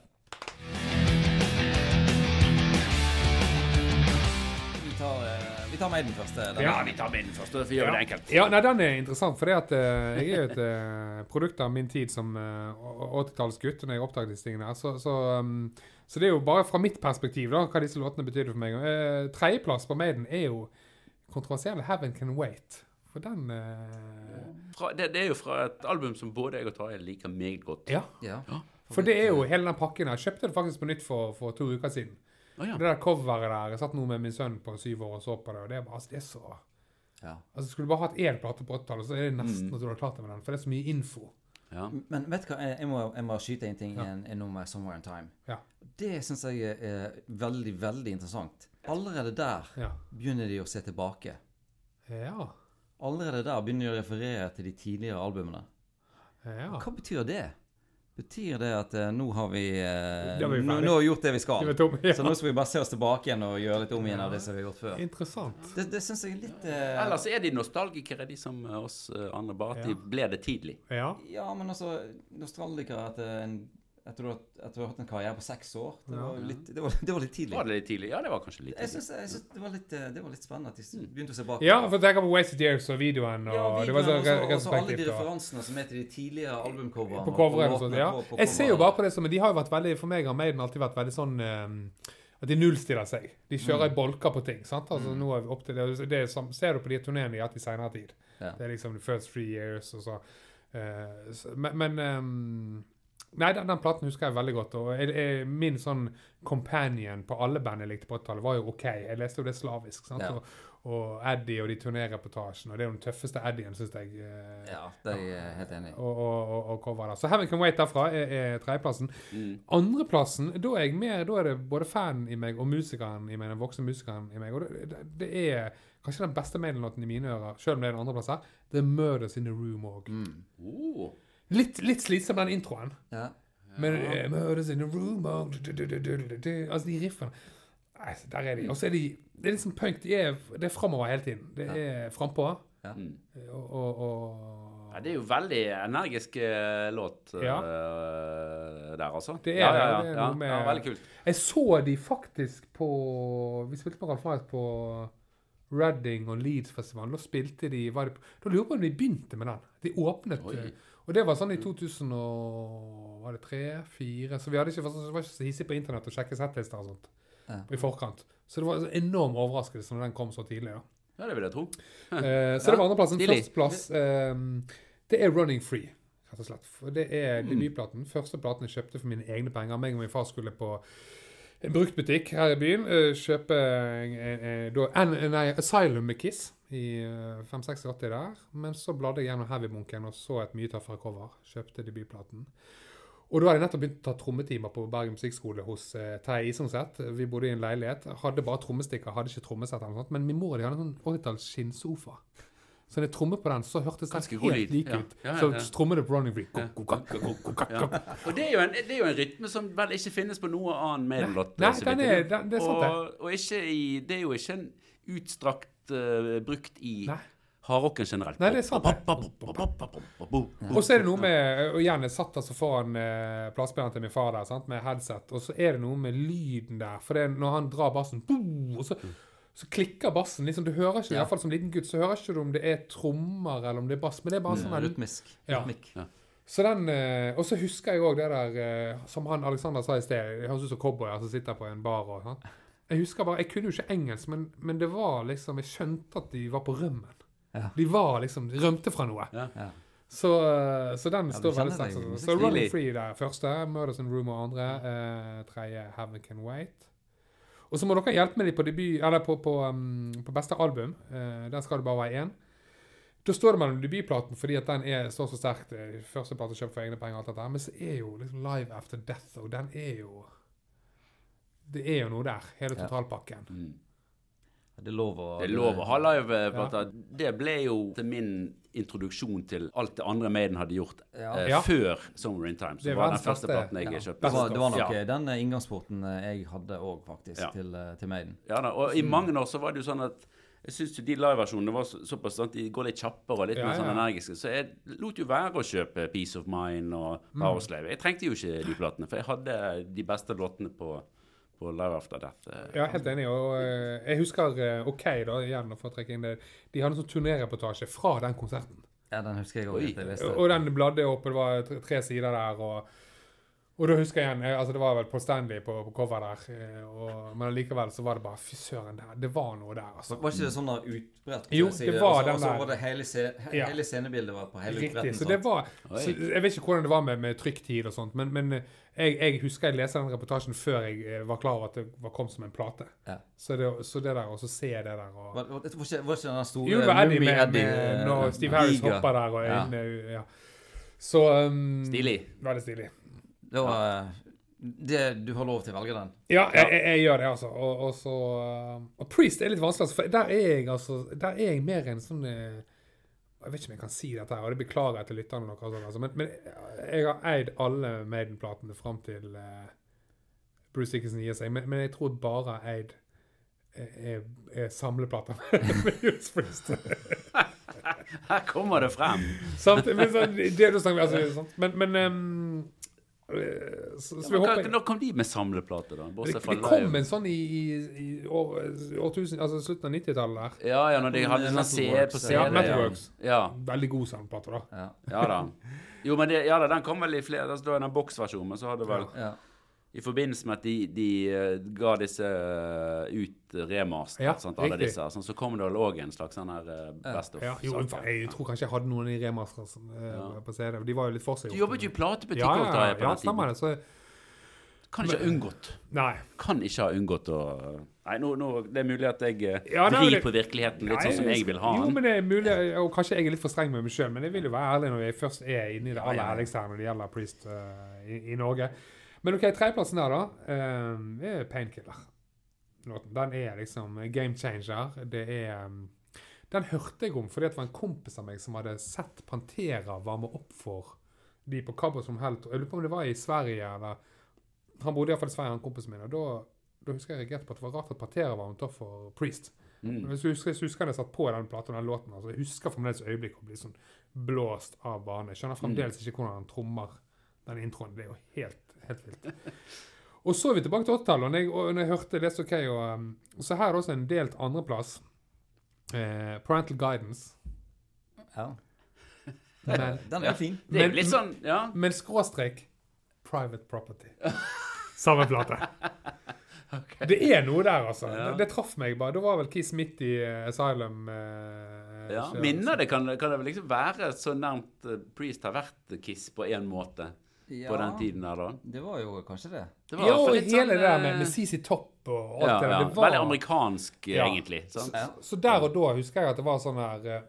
Vi tar Maiden først. eh, Ja, Ja. vi tar binden først, for å gjør vi det enkelt. Ja, nei, den er interessant, for jeg er jo et uh, produkt av min tid som uh, 80-tallsgutt, når jeg oppdaget disse tingene her. Så, så, um, så det er jo bare fra mitt perspektiv da, hva disse låtene betydde for meg. Uh, Tredjeplass på Maiden er jo kontroversielle 'Heaven Can Wait'. For den eh, Fra, det, det er jo fra et album som både jeg og Tarjei liker meget godt. Ja. Ja. For det er jo hele den pakken her. Jeg kjøpte det faktisk på nytt for, for to uker siden. Å, ja. Det der coveret der Jeg satt nå med min sønn på syv år og så på det, og det er bare altså, det er så Ja. Altså, Skulle du bare hatt én plate på 80-tallet, så er det nesten at du hadde klart det med den. For det er så mye info. Ja. Men vet du hva, jeg må, jeg må skyte en ting ja. en, en nummer 'Somewhere in Time'. Ja. Det syns jeg er, er veldig, veldig interessant. Allerede der Ja. begynner de å se tilbake. Ja. Allerede der begynner de å referere til de tidligere albumene. ja. Hva betyr det? Betyr det at eh, nå har vi, eh, vi nå, ferdig. nå har vi gjort det vi skal? Det var tom- ja. Så nå skal vi bare se oss tilbake igjen og gjøre litt om igjen av det som vi har gjort før. Interessant. Det, det syns jeg er litt eh, Ellers er de nostalgikere, de som eh, oss eh, andre, bare at Ja. de ble det tidlig. Ja. Ja, men altså Nostalgikere etter, en, etter, du har, etter du har hatt en karriere på seks år Det var, litt, det var, det var litt tidlig. Var det litt tidlig? Ja, det var kanskje litt Jeg tidlig. jeg synes det, var litt, eh, det var litt spennende at de begynte å se bak. ja, for tenk på Wasted Years og videoen, og Ja, det var så videoen, og så- og så alle de referansene som er til de tidligere albumcoverne. På coveren og og sånt, ja. på- på Jeg ser jo bare på det som De har jo vært veldig For meg har Maiden alltid vært veldig sånn um, at de nullstiller seg. De kjører i bolker på ting. sant? Altså nå er vi opp til det, det er som, Ser du på de turneene de har hatt i senere tid. Ja. Det er liksom the first three years og så Uh, så- Men, men ehm, Nei, den, den platen husker jeg veldig godt. Og jeg, jeg, min sånn companion på alle band jeg likte på 80-tallet, var jo OK. Jeg leste jo det slavisk. sant? Ja. Og, og Eddie og de turnéreportasjene. Og det er jo den tøffeste Eddien, syns jeg. eh, Ja, det er jeg helt enig i. og, og, og, og cover der. Så Heaven Can Wait derfra er, er tredjeplassen. Mm. Andreplassen, da er jeg mer, da er det både fanen i meg og musikeren i meg, den voksne musikeren i meg. Og det, det, det er kanskje den beste Maiden-låten i mine ører, selv om det er en andreplass her. The Murders in the Room òg. Mm. Oh. Litt, litt slitsom den introen. Ja. Men eh, Murders in the Room og du, du, du, Altså, de riffene Nei, der er de. Og så er de Det er liksom punk. De er, det er framover hele tiden. Det er frampå. Ja. Og, og, og Ja, det er jo veldig energisk eh, låt eh, Ja. der, altså. Det er ja, ja, ja, det er noe med- ja, veldig kult. Jeg så de faktisk på Vi spilte med Ralf på Reading og Leeds-festivalen. Da spilte de var det, Da lurer jeg på om de begynte med den. De åpnet Oi. Og det var sånn i 2000 og Var det tre-fire? Så vi hadde ikke, var ikke så hissige på internett å sjekke settlister og sånt Ja. i forkant. Så det var en enorm overraskelse når den kom så tidlig. da. Ja, det vil jeg tro. Eh, så det var andreplass. En Førsteplass eh, Det er Running Free, rett og slett. For det er debutplaten. Første platen jeg kjøpte for mine egne penger. Meg og min far skulle på en bruktbutikk her i byen. eh, kjøpe en, en, en, en, nei, Asylum med Kiss i eh, 586 der. Men så bladde jeg gjennom Heavy-bunken og så et mye tøffere cover. Kjøpte debutplaten. Og da hadde jeg nettopp begynt å ta trommetimer på Bergen musikkskole hos eh, Terje Isungset. Vi bodde i en leilighet. Hadde bare trommestikker, hadde ikke trommesett eller noe sånt. Men min mor de hadde en sånn 80-talls skinnsofa. Så når jeg trommet på den, så hørtes den helt lik Ja. ut. Ja, ja, Så trommet det på Running Free. Og det er, en, det er jo en rytme som vel ikke finnes på noe annen Maiden-låt. Nei, den er- den- det er sant, det. og, og ikke i, det er jo ikke en utstrakt eh, brukt i Nei. hardrocken generelt. Nei, det er sant. Og så er det noe med Og igjen, jeg satt altså foran uh, platespilleren til min far der, sant, med headset, og så er det noe med lyden der. For det er når han drar bassen, boom, og så, så klikker bassen. liksom, Du hører ikke, i hvert fall som liten gutt, så hører ikke du om det er trommer eller om det er bass, men det er bare sånn Rytmisk. Ja. ja. Så den, eh, Og så husker jeg òg det der eh, som han Alexander sa i sted. Det høres ut som cowboyer som sitter på en bar. og sånn. Jeg husker bare, jeg kunne jo ikke engelsk, men, men det var liksom Jeg skjønte at de var på rømmen. Ja. De var liksom, de rømte fra noe. Ja. Ja. Så, eh, så den Ja, står veldig sterkt. Så, så Running. Free der første. Murders in Room og andre. Eh, tredje Heaven Can Wait. Og så må dere hjelpe meg litt på debut, eller på, på, um, på beste album. Eh, der skal det bare være én. Da står det mellom debutplaten fordi at den er, står så sterkt. eh, Første plate kjøpt for egne penger, alt dette. Men så er jo liksom Live After Death, og den er jo Det er jo noe der. Hele Ja. totalpakken. Mm. Det er lov å Det er lov å ha live-plater. Det ble jo til min introduksjon til alt det andre Maiden hadde gjort Ja. eh, Ja. før Summer in Time. Det er var den første platen jeg Ja. kjøpte. Det var, det var nok Ja. eh, den eh, inngangsporten eh, jeg hadde òg, faktisk, Ja. til, til Maiden. Ja da, og i mange år så var det jo sånn at jeg syns de liveversjonene var så, såpass sånn at de går litt kjappere og litt Ja, mer sånn ja. energiske. Så jeg lot jo være å kjøpe Peace of Mind og Mm. Powerslave. Jeg trengte jo ikke de platene, for jeg hadde de beste låtene på, på Live After Death. eh. Ja, helt enig. Og eh, jeg husker eh, OK, da, igjen for å trekke inn det. De hadde en sånn turnéreportasje fra den konserten. Ja, den husker jeg òg. Og den bladde opp, og det var tre, tre sider der. og og da husker jeg igjen, altså det var vel Paul Stanley på, på cover der, eh, og, men allikevel så var det bare Fy søren, der, det var noe der, altså. Var ikke det sånn da utbredt? Jo, det var og så- den Og så der. var det hele, se, he, Ja. hele scenebildet var på hele Riktig. utbretten. Så det var så Jeg vet ikke hvordan det var med, med trykktid og sånt, men, men eh, jeg, jeg husker jeg leste den reportasjen før jeg eh, var klar over at det var kom som en plate. Ja. Så, det, så det der, og så se det der og Var, var, ikke, var ikke den store Jo, det var Eddie med, med når Steve Harris hopper der og er Ja. inne ja. Så um, Stilig. Veldig stilig. Det var eh, det, Du har lov til å velge den. Ja, jeg, jeg, jeg gjør det, altså. Og, og så uh, Og Priest er litt vanskelig, altså, for der er jeg altså Der er jeg mer en sånn eh, Jeg vet ikke om jeg kan si dette, her, og det beklager jeg til lytterne, og sånt, altså, men, men jeg har eid alle Maiden-platene fram til uh, Bruce Dickinson gir seg. Men, men jeg tror bare jeg eid eh, er, er samleplater med Judas Priest. Her kommer det frem. Sant? Men, så, det, da snakker vi altså, men, men eh, så, så ja, hva- håper Når kom de med samleplate, da? det, det kom en sånn i, i, i år, årtusen, altså slutten av 90-tallet der. Ja, ja, når de hadde sånn CD på CD. Ja, Metalworks. Ja, Veldig god samleplate, da. Ja. ja da. Jo, men det, ja da, den kom vel i flere altså, Det var den boksversjonen, men så hadde vel Ja. I forbindelse med at de, de eh, ga disse eh, ut remaster, Ja, sant, alle riktig. disse, sånn, så kom det vel òg en slags sånn her eh, best of. Ja, jo, jeg tror kanskje jeg hadde noen i remaster som, eh, Ja. på CD. De var jo litt Du jobbet jo i platebutikk ja, òg, ja, ja, på ja, den stemmer tiden. det. Så, Kan ikke ha unngått. nei. Kan ikke ha unngått å Nei, nå, nå, det er mulig at jeg eh, Ja, nei, vrir det- på virkeligheten litt Nei, sånn som jeg vil ha Jo, men det er mulig, og kanskje jeg er litt for streng med meg sjøl, men jeg vil jo være ærlig når jeg først er inne i det aller ja, ja. ærligste her når det gjelder Priest uh, i, i Norge. Men OK, tredjeplassen der, da, eh, er Painkiller. Den er liksom game changer. Det er um, Den hørte jeg om fordi det var en kompis av meg som hadde sett Pantera varme opp for de på Cabo som helt Jeg lurer på om det var i Sverige, eller Han bodde iallfall i Sverige, han kompisen min, og da, da husker jeg reagerte på at det var rart at Pantera varmet opp for Priest. Mm. Hvis du husker, jeg husker jeg satt på den platen og den låten, altså, jeg husker fremdeles øyeblikket å bli sånn blåst av bane. Jeg skjønner fremdeles ikke hvordan han trommer den introen. Det er jo helt, helt vilt. Og så er vi tilbake til 80-tallet, og når jeg, og når jeg hørte Let's OK, og um, så her er også en delt andreplass. Eh, parental Guidance. ja. Men, Den er fin. Det er Men- jo litt sånn, ja. men skråstrek Private Property. Samme plate. Det er noe der, altså. Ja. Det, det traff meg bare. Da var vel Keith midt i eh, Asylum. eh, ja. Minner det kan, kan det vel liksom være så nærmt eh, Priest har vært Kiss på en måte Ja, på den tiden der, da? Det var jo kanskje det. Det Ja, i og hele sånn, det der med, eh, med CC Topp og alt ja, det der. ja. Det var, Veldig amerikansk, eh, Ja. egentlig. Sant? Ja. Så der og da husker jeg at det var sånn her eh,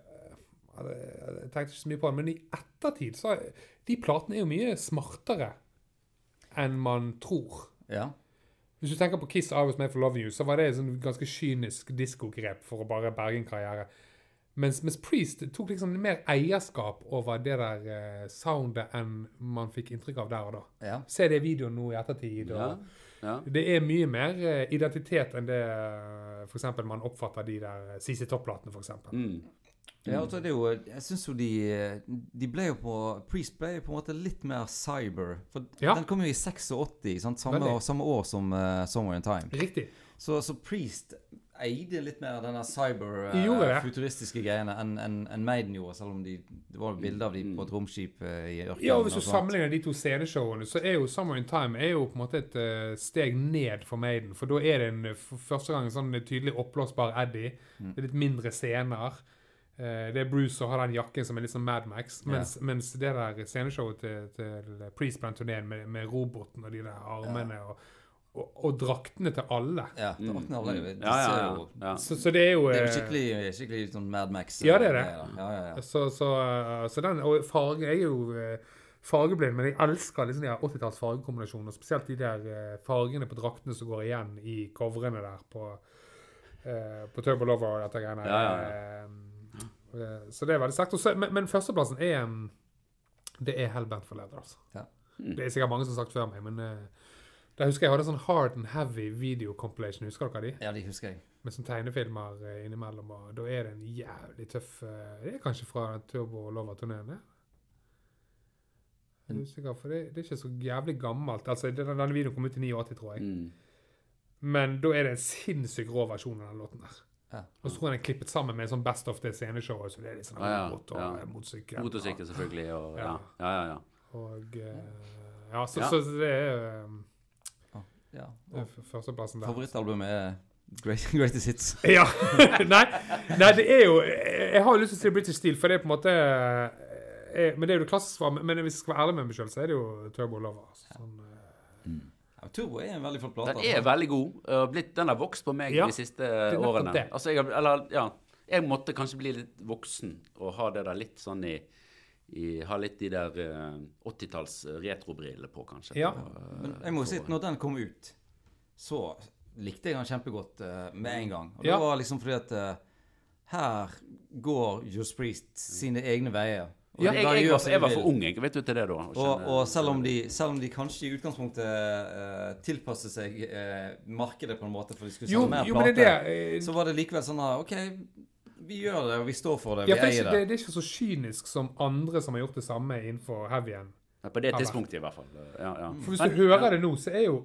Jeg tenkte ikke så mye på det, men i ettertid så De platene er jo mye smartere enn man tror. Ja. Hvis du tenker på Kiss I Was Made For Loving You, så var det et sånn ganske kynisk diskogrep for å bare berge en karriere. Mens, mens Priest tok liksom mer eierskap over det der uh, soundet enn man fikk inntrykk av der og da. ja. Se det videoen nå i ettertid. Ja. og ja. Det er mye mer uh, identitet enn det uh, for eksempel man oppfatter de der CC Topp-platene, eksempel. Mm. Ja, altså det er jo Jeg syns jo de De ble jo på Priest ble jo på en måte litt mer cyber. For den kom jo i 86, sant? Samme, samme år som Somewhere in Time. Riktig. Så, så Priest eide litt mer denne cyber De gjorde det. uh, futuristiske greiene enn en, en Maiden gjorde, selv om de, det var bilder av de på et romskip uh, i ørkenen. Ja, og Hvis du sammenligner de to sceneshowene, så er jo Summer in Time er jo på en måte et eh, steg ned for Maiden. For da er det en, for første gang en sånn tydelig oppblåsbar Eddie. Det er litt mindre scener. Eh, det er Bruce som har den jakken som er litt sånn Mad Max. Mens, mens det der sceneshowet til, til Priest på den turneen med, med roboten og de der armene og, og, og draktene til alle Ja, draktene Mm. alle. Mm. Ja, ja, ja. ja. så, så det er jo Det er jo eh, skikkelig, skikkelig sånn Mad Max. Ja, det er det. eh. Ja, ja, ja. Så, så, eh, så den, og farge er jo fargeblind, men jeg elsker liksom de her 80-talls fargekombinasjoner. Spesielt de der fargene på draktene som går igjen i coverene der på, eh, på Turbo Lover og dette greiene. Ja, ja, eh, Så det er veldig sterkt. Men, men førsteplassen er mm, Det er Hellbent for Leather, altså. Ja. Det er sikkert mange som har sagt før meg, men der husker jeg hadde sånn Hard and Heavy video compilation. Husker dere de? ja, de husker jeg. med sånne tegnefilmer eh, innimellom. Og da er det en jævlig tøff eh, Det er kanskje fra Turbo Lover-turneen, Ja? Er usikker, for det, det er ikke så jævlig gammelt. Altså, Denne videoen kom ut i 89, tror jeg. Mm. Men da er det en sinnssykt rå versjon av den låten der. Ja. Og så tror jeg den er klippet sammen med en sånn Best of the sceneshow. så det er litt sånn Ah, ja, mot, og ja. motorsykkel. Motorsykkel, selvfølgelig. Og, ja. Ja. Ja, ja, ja. Og uh, Ja, så, så, så det er eh, Ja. førsteplassen der. favorittalbumet er Great, Greatest Hits. Ja. nei, nei, det er jo Jeg har jo lyst til å si British Steel, for det er på en måte er, Men det er jo det klassiske svar. Men hvis jeg skal være ærlig med meg sjøl, så er det jo Turbo Lover. Altså, sånn, mm. Ja, Turbo er en veldig flott plate. Den er veldig god. blitt, den har vokst på meg Ja, de siste årene. Altså, jeg, eller, ja, jeg måtte kanskje bli litt voksen og ha det der litt sånn i, i Ha litt de der uh, 80-talls retrobrillene på, kanskje. Ja. På, uh, Men jeg må si at når den kom ut, så likte jeg den kjempegodt uh, med en gang. Og det var liksom fordi at eh, her går Johs Priest sine egne veier. Og Ja, jeg, jeg, jeg, var, jeg var for ung, jeg. Vet du til det, da? Og, og selv, om de, selv om de kanskje i utgangspunktet uh, tilpasset seg uh, markedet på en måte, for de skulle selge mer plater, er eh, så var det likevel sånn at OK, vi gjør det, og vi står for det, Ja, vi er eier det. det, det er ikke så kynisk som andre som har gjort det samme innenfor heavyen. Ja, På det tidspunktet, i hvert fall. Ja, ja. For hvis Men- du hører det nå, så er jo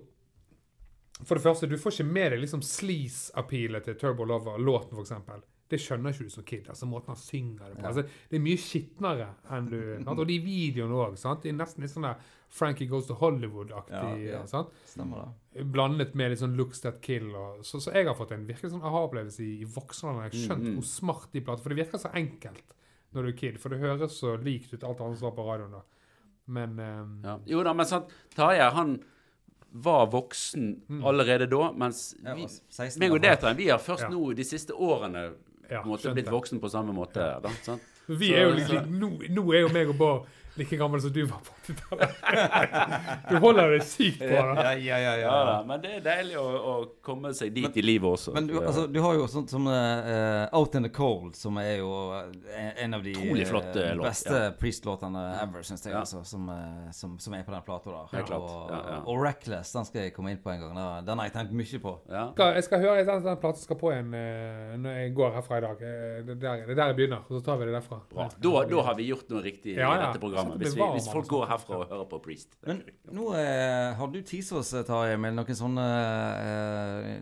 For det første, du får ikke med deg liksom sleaze-appealet til Turbo Lover-låten, eksempel. Det skjønner ikke du som kid. altså Måten han synger det på. Altså, det er mye skitnere enn du sant? Og de videoene òg. Det er nesten litt sånn der Frankie Goes to Hollywood-aktig. Ja, ja. Blandet med litt sånn Looks That Kill. Og, så, så jeg har fått en virkelig sånn aha-opplevelse i, i voksen alder. Jeg har skjønt Mm, mm. hvor smart de plater For det virker så enkelt når du er kid. For det høres så likt ut alt annet som var på radioen da. Men um, Ja. Jo da, men sant, Tarjei han var voksen Mm. allerede da, mens vi, ja, meg og. Detrein, vi har først Ja. nå de siste årene ja, på en måte blitt voksen på samme måte. Da, sant? Vi er jo liksom, nå, nå er jo meg og Bård like gammel som du var på 80-tallet. Du holder deg sykt på det. Ja, ja, ja, Ja, men det er deilig å, å komme seg dit i livet også. Men du, altså, du har jo sånt som uh, Out in the Cold, som er jo eh, en av de flott, eh, beste ja. Priest-låtene ever, syns jeg. Ja. Altså, som, som, som er på den plata. Og, ja, ja. og Reckless, den skal jeg komme inn på en gang. Den, har jeg tenkt mye på. ja. Skal- Jeg skal høre den, den platen skal på igjen eh, når jeg går herfra i dag. Det er der, det er der jeg begynner, og så tar vi det derfra. Bra. Da, da har vi gjort noe riktig Ja, i dette programmet. Det Hvis, vi, hvis folk går herfra og hører på Priest. Men nå eh, har du teaset oss, Tarjei, med noen sånne eh,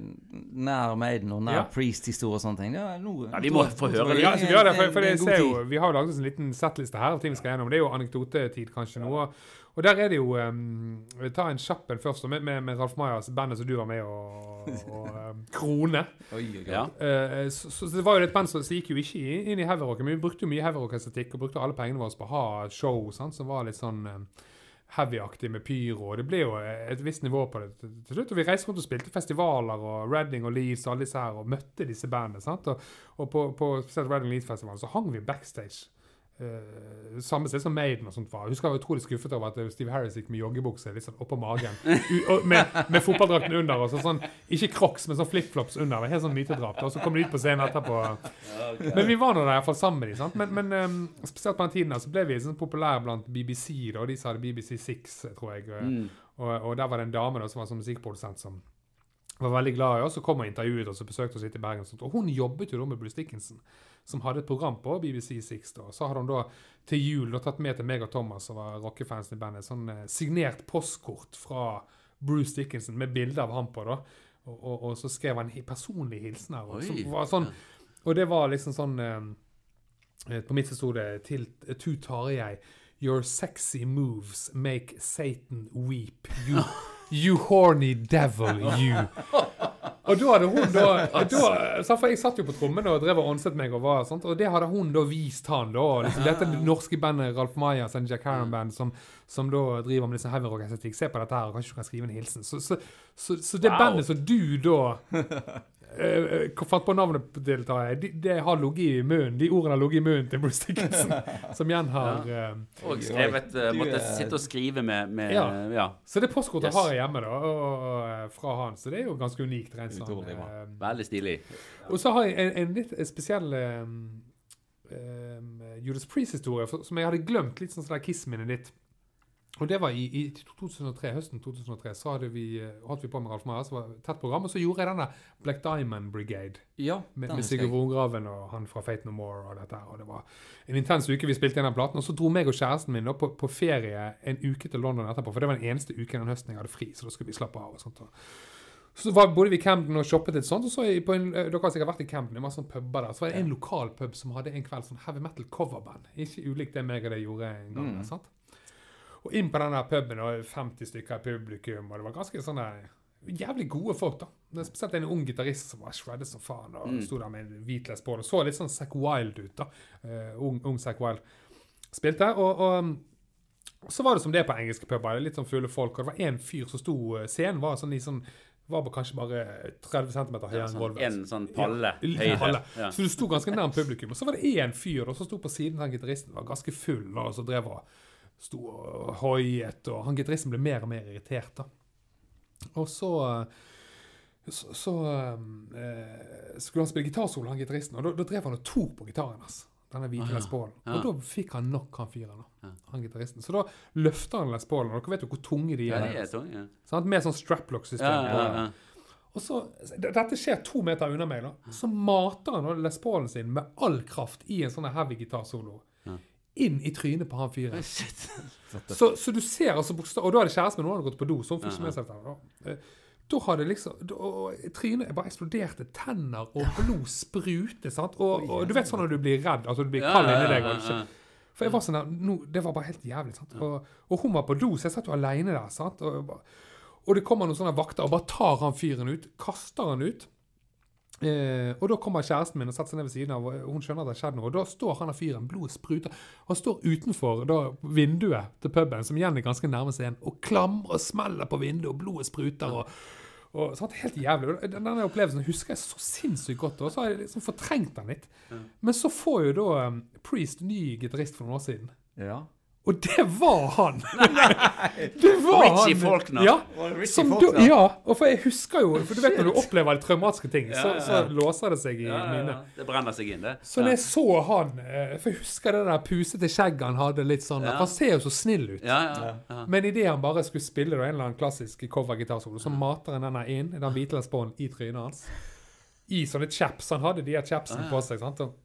nær Maiden og nær Ja. Priest-historier og sånne ting. Ja, nå, Ja, vi må få høre det. Ja, altså, vi, har det, for, for Det er jo, vi har jo laget oss en liten settliste her av ting vi skal gjennom. Det er jo anekdotetid, kanskje nå. Og, og der er det jo um, Vi tar en kjapp en først, med, med, med Ralf Majas, bandet som du var med å å, um, krone. Oi. Ja. uh, så, så det var jo et band som gikk jo ikke inn i heavyrocken, men vi brukte jo mye heavyrock-estetikk og brukte alle pengene våre på å ha show sant, som var litt sånn um, heavyaktig med pyro. og Det ble jo et visst nivå på det til, til slutt. og Vi reiste rundt og spilte festivaler og Redding og Leeds og alle disse her, og møtte disse bandene. sant, Og, og på, på spesielt Redding Leeds-festivalen så hang vi backstage eh, samme sted som Maiden og sånt var. Husker jeg var utrolig skuffet over at eh, Steve Harris gikk med joggebukse litt sånn oppå magen. U med, med fotballdrakten under. Og så sånn, ikke crocs, men sånn flipflops under. Helt sånn mytedrap. Og så kom de ut på scenen etterpå. Men vi var nå der iallfall sammen med dem. Men, men um, spesielt på den tiden der, så ble vi sånn populære blant BBC. da, De som hadde BBC Six, tror jeg. Mm. Og, og der var det en dame da, som var sånn musikkprodusent som var veldig glad i oss, og kom og intervjuet oss og besøkte oss litt i Bergen. Og, og hun jobbet jo da med Bruce Dickinson, som hadde et program på BBC Six. da. Så hadde hun da til jul da, tatt med til meg og Thomas, som var rockefansen i bandet, sånn eh, signert postkort fra Bruce Dickinson med bilde av ham på. da. Og, og, og så skrev han hi- personlig hilsen her. Og, Oi, sånn, og det var liksom sånn eh, eh, På mitt så sto det til Tu Tarjei Your sexy moves make Satan weep. You, you horny devil, you. Og da hadde hun da, da For jeg satt jo på trommene og drev og ånset meg, og var sånt, og det hadde hun da vist han. da, liksom, Dette norske bandet Ralf Majas og Jack Harron Band som, som da driver med disse heavyrock-estetikk. Se på dette her, og kanskje du kan skrive en hilsen. Så, så, så, så det Wow. bandet som du da eh, eh, fant på navnet til Tarjei, det de har ligget i munnen. De ordene har ligget i munnen til Bruce Dickinson, som igjen har ja. Og skrevet uh, Måtte eh, sitte og skrive med, med Ja. ja. Så det postkortet Yes. har jeg hjemme da, og, eh, fra han. Så det er jo ganske unikt. rent sånn, Utrolig eh, Veldig stilig. Og så har jeg en, en litt spesiell um, um, Judas Priest-historie som jeg hadde glemt litt sånn som det Kiss-minnet ditt. Og det var i, i 2003, høsten 2003. Så hadde vi, eh, holdt vi på med Ralf Maja, som var et tett program. Og så gjorde jeg denne Black Diamond Brigade Ja, med, med. Sigurd Vongraven og han fra Fate No More. Og dette og det var en intens uke vi spilte inn den platen. Og så dro meg og kjæresten min da på, på ferie en uke til London etterpå. For det var den eneste uken den høsten jeg hadde fri, så da skulle vi slappe av. og sånt. Og så var, bodde vi i Camden og shoppet litt sånt. Og så på en, eh, dere har sikkert vært i Camden, det var sånne pubber der. Så var det en lokal pub som hadde en kveld sånn heavy metal coverband. Ikke ulikt det meg og det gjorde en gang. Mm. sant? Og inn på den der puben, og 50 stykker i publikum, og det var ganske sånne jævlig gode folk, da. Det er spesielt en ung gitarist som var shredded som faen, og Mm. sto der med en hvit på og så litt sånn Zack Wild ut, da. Uh, ung, ung Zack Wild. Spilte, og, og så var det som det er på engelske puber, litt sånn fulle folk, og det var en fyr som sto, eh, scenen var sånn i sånn, var på kanskje bare 30 cm høyere enn sånn, gulvet. en sånn palle Ja, høyde. palle. Ja. Så du sto ganske nærm publikum. Og så var det én fyr som sto på siden av gitaristen, var ganske full, og så drev og sto og hoiet, og han gitaristen ble mer og mer irritert, da. Og så så, så eh, skulle han spille gitarsolo, han gitaristen, og da, da drev han og tok på gitaren hans. Denne hvite Ah. Les Paulen. Ja. Og da fikk han nok, han fyren. Ja. Han gitaristen. Så da løfter han Les Paulen, dere vet jo hvor tunge de er. Ja, det er tunge, ja. sant? Med sånn straplock-system. Ja, ja, ja. og så, Dette skjer to meter unna meg. da. Så mater han Les Paulen sin med all kraft i en sånn heavy gitarsolo. Inn i trynet på han fyren. Så, så du ser altså bokstav... Og da hadde kjæresten min noen hadde gått på do, så hun fikk ikke med seg. Da. Eh, Da hadde liksom da, Trynet bare eksploderte. Tenner og blod sprute. sant? Og, og du vet sånn når du blir redd, altså du blir kald inni deg. og det ja. For jeg var sånn der, no, Det var bare helt jævlig. sant? Og, og hun var på do, så jeg satt jo aleine der. sant? Og, og det kommer noen sånne vakter og bare tar han fyren ut. Kaster han ut. Eh, og da kommer kjæresten min og setter seg ned ved siden av, og hun skjønner at det har skjedd noe. Og da står han av fyren, blodet spruter. Han står utenfor da, vinduet til puben, som igjen er ganske nærme scenen, og klamrer og smeller på vinduet, og blodet spruter. og og det Helt jævlig. Den denne opplevelsen husker jeg så sinnssykt godt. Og så har jeg liksom fortrengt den litt. Men så får jo da um, Priest ny gitarist for noen år siden. Ja. Og det var han! det var Richie han. Faulkner. Ja, Faulkner? ja, og for jeg husker jo For du vet når du opplever litt traumatiske ting, så, så låser det seg i Ja, minnet. Det brenner seg inn, det. Så når jeg så han eh, For jeg husker det der pusete skjegget han hadde, litt sånn Ja. Han ser jo så snill ut. Ja, ja, ja. Men idet han bare skulle spille da, en eller annen klassisk cover-gitarsolo, så mater han denne inn, den hvite Les i trynet hans. I sånne chaps. Han hadde de her chapsene på seg. sant? Og,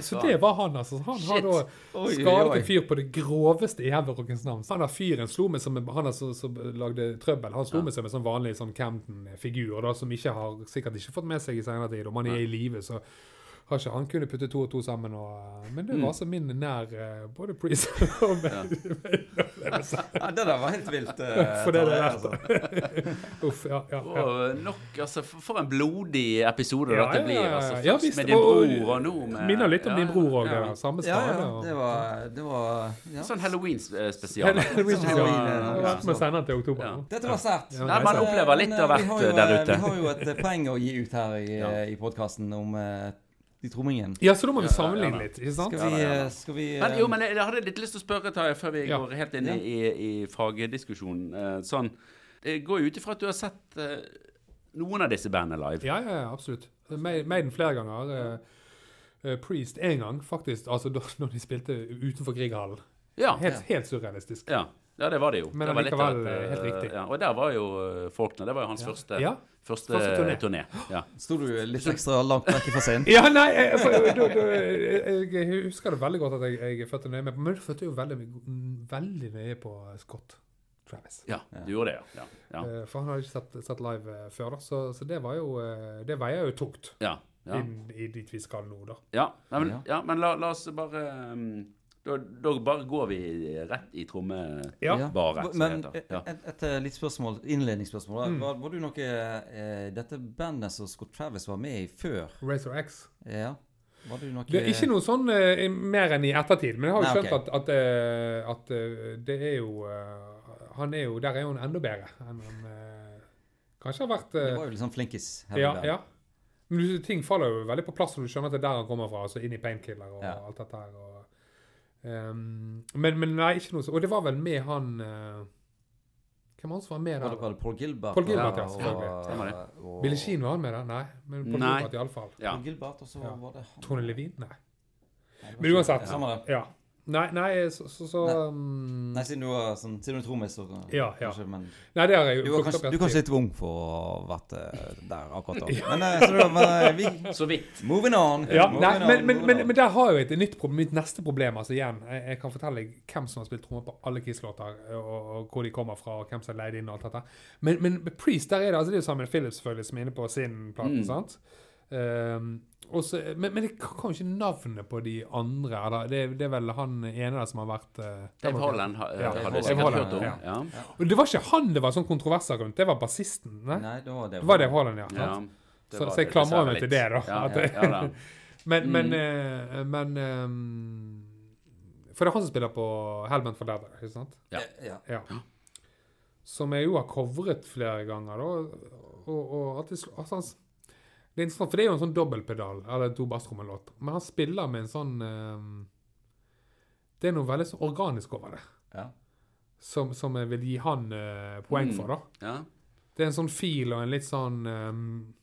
så det var han, altså. Han har da oi, skadet oi. en fyr på det groveste i Heavyrockens navn. Så han der fyren slo meg som Han som, som lagde trøbbel, han slo Ja. meg som en sånn vanlig sånn Camden-figur, da, som ikke har sikkert ikke fått med seg i senere tid. Om han er i live, så har ikke han kunnet putte to og to sammen. Og, eh, men det Mm. var altså min nær eh, både Priest og Maiden-opplevelse. Ja, det der var helt vilt. Uh, For det det altså. Uff, ja, ja, ja. Og nok, altså, for en blodig episode Ja, dette blir. altså. ja, visst, med din bror, og nå med Minner litt om ja, din bror òg. Samme Ja, ja, det var, det var ja. Sånn Halloween-spesial. Halloween, Sånn ja. vi Ja, ja. ja. Må sende den til oktober. Ja. Dette var sterkt. Ja, Nei, man opplever litt av eh, hvert vi der eh, ute. Vi har jo et eh, poeng å gi ut her i, Ja. eh, i podkasten om eh, de trommingene. Ja, så da må vi Ja, ja, sammenligne ja. litt, ikke sant? Skal vi, Ja, ja, ja. skal vi Men, jo, men jeg, jeg hadde litt lyst til å spørre Tarjei, før vi Ja. går helt inn i, i, i fagdiskusjonen. Eh, sånn, jeg går jo ut ifra at du har sett eh, noen av disse bandene live. Ja, ja, ja, absolutt. Ma- Maiden flere ganger. eh, eh, Priest én gang, faktisk. Altså da når de spilte utenfor Grieghallen. Ja, Helt, helt surrealistisk. ja. Ja det var det jo. Men det var litt av et, eh, helt riktig. Ja, og der var jo eh, Faulkner. Det var jo hans Ja. første, Ja. første, Første turné. turné. Ja. Sto du litt ekstra langt vekk fra scenen? Ja, nei, jeg, for, du, du, jeg, husker det veldig godt at jeg, jeg fødte nøye med på Men du fødte jo veldig, veldig nøye på Scott Travis. ja, du gjorde det, ja. ja. Eh, For han hadde ikke sett, sett live eh, før, da. Så, så det var jo eh, Det veier jo tungt ja. ja. inn i dit vi skal nå, da. Ja, nei, men, men la, la oss bare um, da, da bare går vi rett i trommebaret, Ja. Men det heter. Ja. et, et, et lite spørsmål, innledningsspørsmål. Mm. Var, var du noe eh, Dette bandet som Scott Travis var med i før? Razor X. Ja? Var du noe Det er ikke noe sånn eh, mer enn i ettertid, men jeg har jo skjønt okay. at, at, eh, at eh, det er jo eh, Han er jo Der er jo han enda bedre enn han eh, kanskje har vært Det var jo litt sånn flinkis. Ja, i ja. Men ting faller jo veldig på plass når du skjønner at det er der han kommer fra. Altså inn i Painkiller og Ja. alt dette her. Og, ehm, men, men nei, ikke noe så Og det var vel med han uh, Hvem var han som var med der? var det Paul Gilbert? Paul Gilbert, ja, selvfølgelig. Og- Billie Jean var han med der? Nei. Men Paul Nei. Gilbert iallfall. Ja. Paul Gilbert, og så Ja. var det han Tone Levin? Nei. Men uansett. Ja. Nei, nei, så, så, så Nei. um, Nei, siden du var sånn, siden du er trommis, så Ja, ja. kanskje, men Nei, det har jeg du, jo var kanskje, du er kanskje litt ung for å ha vært eh, der akkurat da. Men, eh, så men eh, vi Så vidt. Moving on. Ja, moving nei, on, men, men, moving men, on. men der har jeg et nytt problem, mitt neste problem. altså igjen, Jeg, jeg kan fortelle deg hvem som har spilt trommer på alle Kiss-låter, og, og hvor de kommer fra, og hvem som er leid inn og alt dette. Men, men Priest, der er det altså det er jo sammen med Philip selvfølgelig som er inne på sin plate. Mm. sant? Ehm, og så- men, men jeg kan jo ikke navnet på de andre. eller Det, det er vel han ene der som har vært eh, Dave Holland ha, Ja, hadde jeg sikkert hørt om. ja. Ja. Og det var ikke han det var sånn kontroverser rundt, det var bassisten. Nei? Nei, det var det. Det Dave Holland, ja. Ja, det Så- så jeg det klamrer meg til det, da, Ja, ja, ja, da. Men, men, Mm. eh, men um, For det er han som spiller på Helmet for Leather, ikke sant? Ja. Ja. Ja. Som jeg jo har covret flere ganger, da. Og, og at det, altså, det er interessant, for det er jo en sånn dobbeltpedal, eller to basstrommelåt. Men han spiller med en sånn uh, Det er noe veldig så organisk over det. Ja. Som, som jeg vil gi han uh, poeng Mm. for, da. Ja. Det er en sånn fil og en litt sånn um,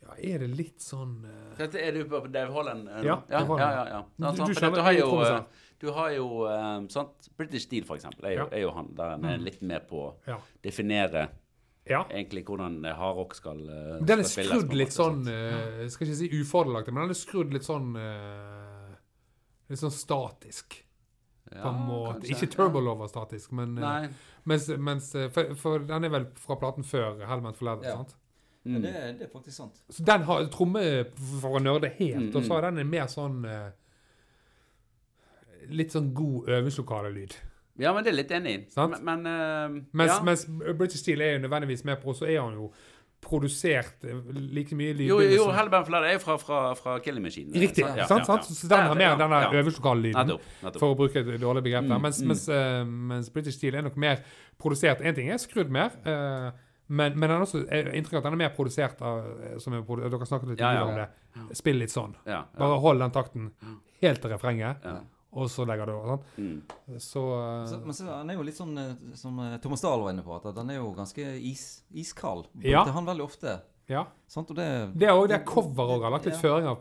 Ja, er det litt sånn uh... Dette er du på Dave Holland? Uh? Ja, ja, ja, ja, ja. Du- Sant, du du har jo, eh, du har jo sant? British Steel, for eksempel, er jo, er jo han der han er Mm. litt med på å definere ja. egentlig hvordan eh, hardrock skal, eh, Den er skal spilles. skrudd en litt sånn eh, skal ikke si ufordelaktig, men den er skrudd litt sånn uh, Litt sånn statisk, Ja, på en måte. kanskje. Ikke Turbolover statisk, men Nei. mens, mens for, for den er vel fra platen før Helmet for Leather, Ja. sant? Mm. Ja, det, det er faktisk sant. Så den har tromme for å nerde helt, Mm, og så er har den en mer sånn Litt sånn god øvingslokalelyd. Ja, men det er litt enig. Sant? Men, men uh, Mens, ja. mens British Steel er jo nødvendigvis med på, så er han jo produsert eh, like mye Jo, lydbilde jo som- Hellbent for er jo fra, fra, fra Killing Machine. Riktig. Ja, sant? ja, sant? ja. Så den har mer Ja, den der ja. øvingslokallyden. For å bruke et dårlig begrep der. Mm, Mens, mm. mens, uh, mens British Steel er nok mer produsert. En ting er skrudd mer, Uh, men, men den er også inntrykk av at den er mer produsert av som er produ Dere snakket litt Ja, ja. om det. Spill litt sånn. Ja, ja. Bare hold den takten helt til refrenget, Ja. Og så legger du over. Sånn. Mm. Så, eh, Så, men så, han er jo litt sånn eh, som eh, Thomas Dahl var inne på, at han er jo ganske is, iskald. Ja. er han veldig ofte. ja. Sånt, Og det, Det er òg det coveret òg har lagt litt Ja. føringer.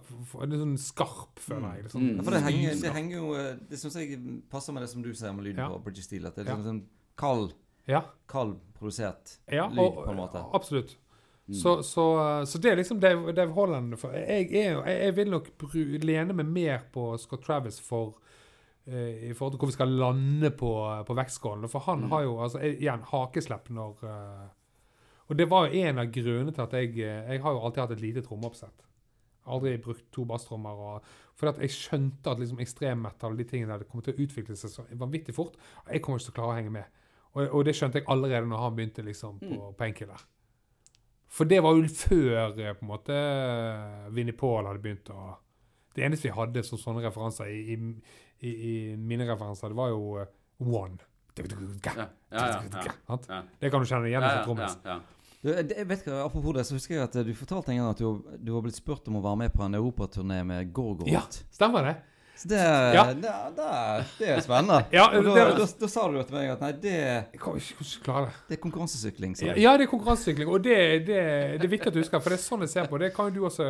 Litt sånn skarp, føler jeg. Sånn, Mm. Ja, for det henger, det henger jo Det syns jeg passer med det som du sier med lyden Ja. på Bridget Steel. At det er Ja. liksom sånn kald, Ja, kald produsert ja lyd, og, på en måte. absolutt. Mm. Så, så, så det er liksom Dave, Dave Holland for jeg, jeg, jeg vil nok bru, lene meg mer på Scott Travis for i forhold til hvor vi skal lande på, på vektskålen. For han Mm. har jo altså, eh, igjen hakeslepp når uh, Og det var jo en av grunnene til at jeg eh, Jeg har jo alltid hatt et lite trommeoppsett. Aldri brukt to basstrommer. Fordi For at jeg skjønte at liksom ekstremmetal og de tingene der det kommer til å utvikle seg så vanvittig fort. Jeg kommer ikke til å klare å henge med. Og, og det skjønte jeg allerede når han begynte liksom på Painkiller. For det var jo før eh, på en måte Vinnie Paul hadde begynt å Det eneste vi hadde som sånne referanser i, i, i, i mine referanser, det var jo eh, One. Ja, ja, ja, ja. Det kan du kjenne igjen Ja, som trommis. ja, ja. Du, det, jeg vet ikke, Apropos det, så husker jeg at eh, du fortalte en gang at du, du var blitt spurt om å være med på en europaturné med Gorgoroth. Ja, stemmer det? Så det, Ja. det, det, det er spennende. Ja, Og da, det- da, da sa du til meg at nei, det, Jeg kan ikke klare det. det er konkurransesykling. Ja, ja, det er konkurransesykling, og det, det, det er viktig at du husker, for det er sånn jeg ser på det. kan jo Du også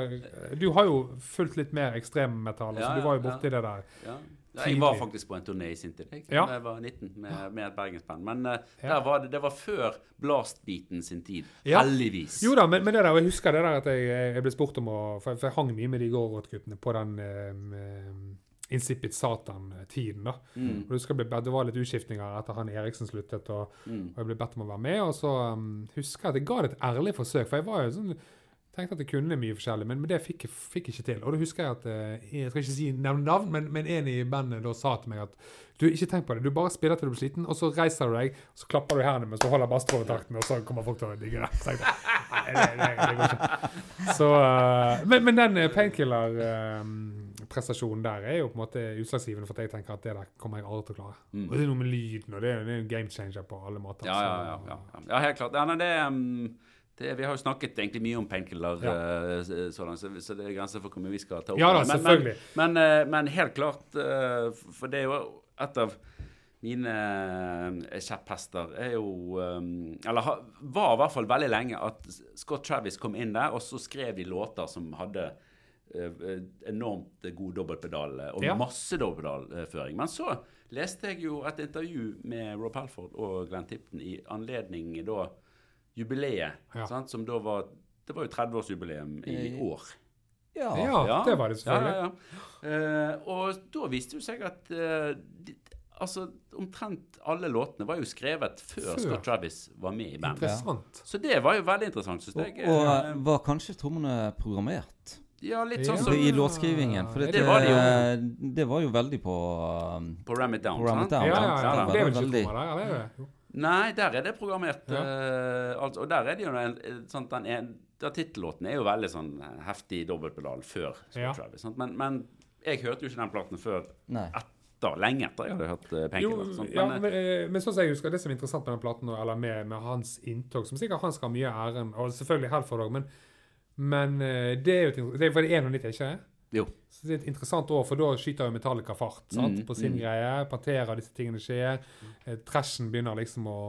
Du har jo fulgt litt mer ekstremmetall, Ja, så du var jo ja, borti det der. Jeg var faktisk på en turné i sin tid, jeg, Ja. jeg var 19, med, med et bergensband. Men uh, Ja. var det, det var før blastbeaten sin tid. Ja. Heldigvis. Jo da, men, men det der, jeg husker det der at jeg, jeg ble spurt om å For, for jeg hang mye med de Gorgot-guttene på den um, Insipid Satan-tiden, da. Mm. Og jeg husker ble, Det var litt utskiftninger etter han Eriksen sluttet, og, Mm. og jeg ble bedt om å være med. Og så um, husker jeg at jeg ga det et ærlig forsøk, for jeg var jo sånn tenkte at jeg kunne mye forskjellig, men, men det fikk jeg fikk ikke til. Og da husker jeg at eh, Jeg skal ikke si nevne navn, men, men en i bandet da sa til meg at du, ikke tenk på det, du bare spiller til du blir sliten, og så reiser du deg, og så klapper du i hendene mens du holder bastrovertakten, og så kommer folk til å digge det. Så jeg Nei, det, det, det går ikke. Så, eh, men, men den painkiller-prestasjonen der er jo på en måte utslagsgivende for at jeg tenker at det der kommer jeg aldri til å klare. Mm. Og det er noe med lyden, og det er, det er en game changer på alle måter. Ja, ja, ja, ja, ja. ja helt klart. Ja, nei, det, um, det, vi har jo snakket egentlig mye om painkiller, Ja. eh, så, langt, så, så det er grenser for hvor mye vi skal ta opp. Ja da, Men- men- selvfølgelig. Men, eh, men helt klart, eh, for det er jo et av mine eh, kjepphester er jo Eller ha, var i hvert fall veldig lenge at Scott Travis kom inn der, og så skrev de låter som hadde enormt god dobbeltpedal og Ja. masse dobbeltpedalføring. Men så leste jeg jo et intervju med Rob Halford og Glenn Tipton i anledning da jubileet, Ja. sant, som da var Det var jo 30-årsjubileum i Eh, år. Ja. Ja, det var det selvfølgelig. Ja, ja, ja. Eh, og da viste det seg at uh, de, altså, omtrent alle låtene var jo skrevet før, Før. Scott Travis var med i bandet. Så det var jo veldig interessant, syns jeg. og Eh, var kanskje trommene programmert ja, litt sånn som i låtskrivingen? For det, det var de eh, det var jo veldig på um, på Ram It Down. På Ram? It Down, Ja, ja, sant? ja. Det er vel ikke trommer der, eller er det? Nei, der er det programmert. Ja. Uh, altså, og der er det jo en, en- sånn, den en, der Tittellåten er jo veldig sånn eh, heftig dobbeltpedal før Scott Ja. Travis. Men, men jeg hørte jo ikke den platen før etter, lenge etter jeg hadde hørt uh, Painkiller. ja, Men, eh, men, eh, men sånn som jeg husker, det som er interessant med den platen, eller med, med hans inntog, som sikkert han skal ha mye æren, og selvfølgelig Helford òg, men, men eh, det er jo ting, det er, For det er 91, ikke det? Jo. Så det er et interessant år, for da skyter jo Metallica fart sant? Mm, på sin mm. greie. Pantera, disse tingene skjer. Eh, Trashen begynner liksom å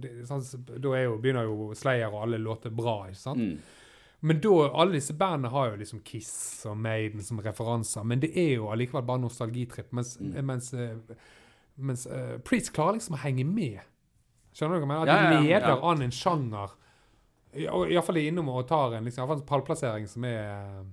det? Da jo, begynner jo Slayer og alle låter bra. ikke sant? Mm. Men da, alle disse bandene har jo liksom Kiss og Maiden som referanser, men det er jo allikevel bare nostalgitripp. Mens, Mm. mens, eh, mens uh, Priest klarer liksom å henge med. Skjønner du hva jeg mener? Ja, ja, de leder ja. an en sjanger. Ja, Iallfall innom og tar en, liksom, pallplassering som er eh,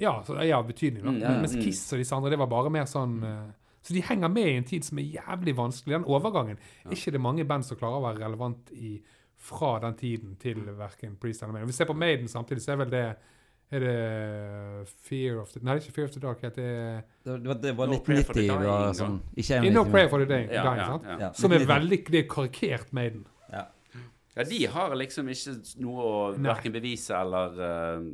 Ja, så det er av betydning. da. Mm, ja, Mens mm. Kiss og disse andre, det var bare mer sånn eh, Så de henger med i en tid som er jævlig vanskelig. Den overgangen er ikke det mange band som klarer å være relevant i fra den tiden til verken Priest eller Maiden. Vi ser på Maiden samtidig, så er vel det er det Fear of the Nei, det er ikke Fear of the Dark. Det Det, var- det var No 1990. Det var sånn, ikke In 91, No Prayer for the Dying, Ja, ja. Ja. Som er veldig Det er karikert Maiden. Ja. Ja, de har liksom ikke noe å verken bevise eller eh,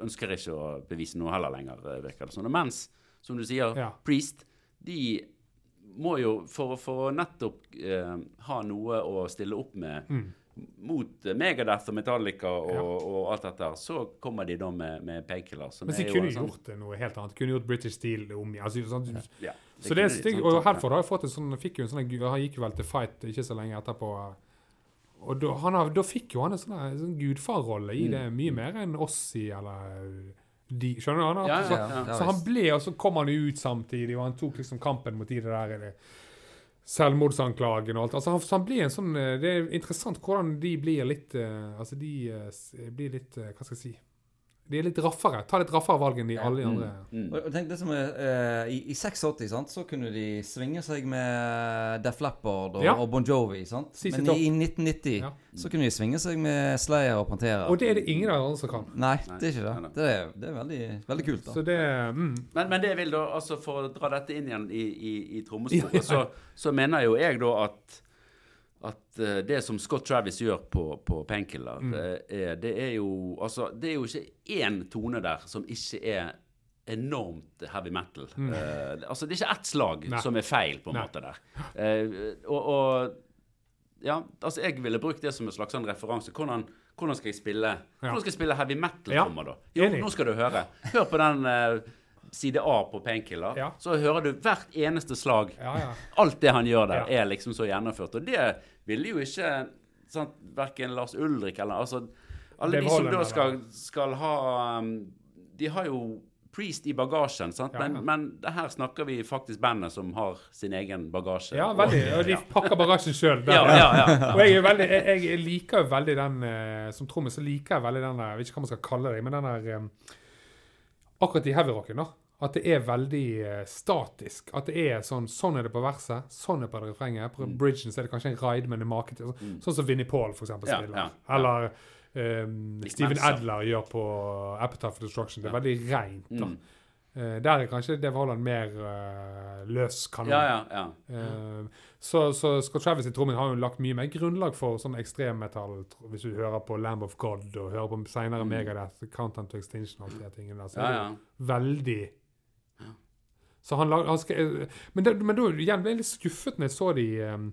ønsker ikke å bevise noe heller lenger, eh, virker det som. Mens, som du sier, Ja. Priest, de må jo, for, for å nettopp eh, ha noe å stille opp med Mm. mot Megadeth og Metallica og, Ja. og alt dette, så kommer de da med, med Painkiller. som de jo kunne en sånn- gjort noe helt annet. Kunne gjort British Steel om. Altså, sånn, Ja, Så det, er de, det, og herfor har jeg fått en sånn, fikk jo en sånn Han gikk jo vel til fight ikke så lenge etterpå. Og da, han har, da fikk jo han en sånn, sånn gudfarrolle i det, mye mer enn Ossi eller de. Skjønner du? Han Ja, så, ja, ja. så han ble, og så kom han jo ut samtidig, og han tok liksom kampen mot de der eller, selvmordsanklagene og alt. Altså, han, så han blir en sånn eh, Det er interessant hvordan de blir litt eh, Altså, de eh, blir litt eh, Hva skal jeg si De er litt raffere. Ta litt raffere valg enn de alle de andre. Mm. Og, og tenk det som er, uh, i, I 86 sant, så kunne de svinge seg med Def Leppard og, Ja. og Bon Jovi. Sant? CC Men Top. i 1990 Ja. så kunne de svinge seg med Slayer og Pantera. Og det er det ingen av de andre som kan. Nei, det er ikke det. Det er, det er veldig, veldig kult. da Så det mm, Men, men det vil da, altså for å dra dette inn igjen i, i, i trommesporet, Ja, ja. så, så mener jo jeg da at at uh, det som Scott Travis gjør på, på Painkiller, Mm. er, det er jo Altså, det er jo ikke én tone der som ikke er enormt heavy metal. Eh, altså, det er ikke ett slag Mm. Nei. som er feil, på en Nei. måte, der. Og, og Ja, altså jeg ville brukt det som en slags sånn referanse. Hvordan, hvordan skal jeg spille. Hvordan skal jeg spille heavy metal-trommer, da? Jo, nå skal du høre. Hør på den side A på Painkiller. Ja. Så hører du hvert eneste slag. Ja, ja. Alt det han gjør der, er liksom så gjennomført. Og det ville jo ikke sant, verken Lars Ulrik eller altså, Alle de som da skal, skal ha um, De har jo Priest i bagasjen, sant? Ja, Men, ja. men det her snakker vi faktisk bandet som har sin egen bagasje. ja, veldig. Og de pakker bagasjen sjøl. Ja, ja, ja. Og jeg, veldig, jeg, jeg liker jo veldig den eh, Som trommis så liker jeg veldig den der Jeg vet ikke hva man skal kalle det, men den der eh, Akkurat i heavyrocken, da. At det er veldig eh, statisk. At det er sånn Sånn er det på verset, sånn er det på refrenget. På Mm. bridgen så er det kanskje en ride, men det er maken til. Sånn som Vinnie Paul, for eksempel, Ja, spiller. ja, ja. Eller um, Steven Adler gjør på Appetite for Destruction. Det er veldig rent. da. Mm. Eh, der er kanskje Dave Holland mer uh, løs kanon. Ja, ja, ja. Eh, så, så Scott Travis i trommen har jo lagt mye mer grunnlag for sånn ekstremmetall, tr- hvis du hører på Lamb of God og hører på senere Mm. Megadeth, Countdown to Extinction og alt de tingene der. Så ja, er det veldig Så han, han skal, Men, det, men da igjen ble jeg litt skuffet når jeg så de um,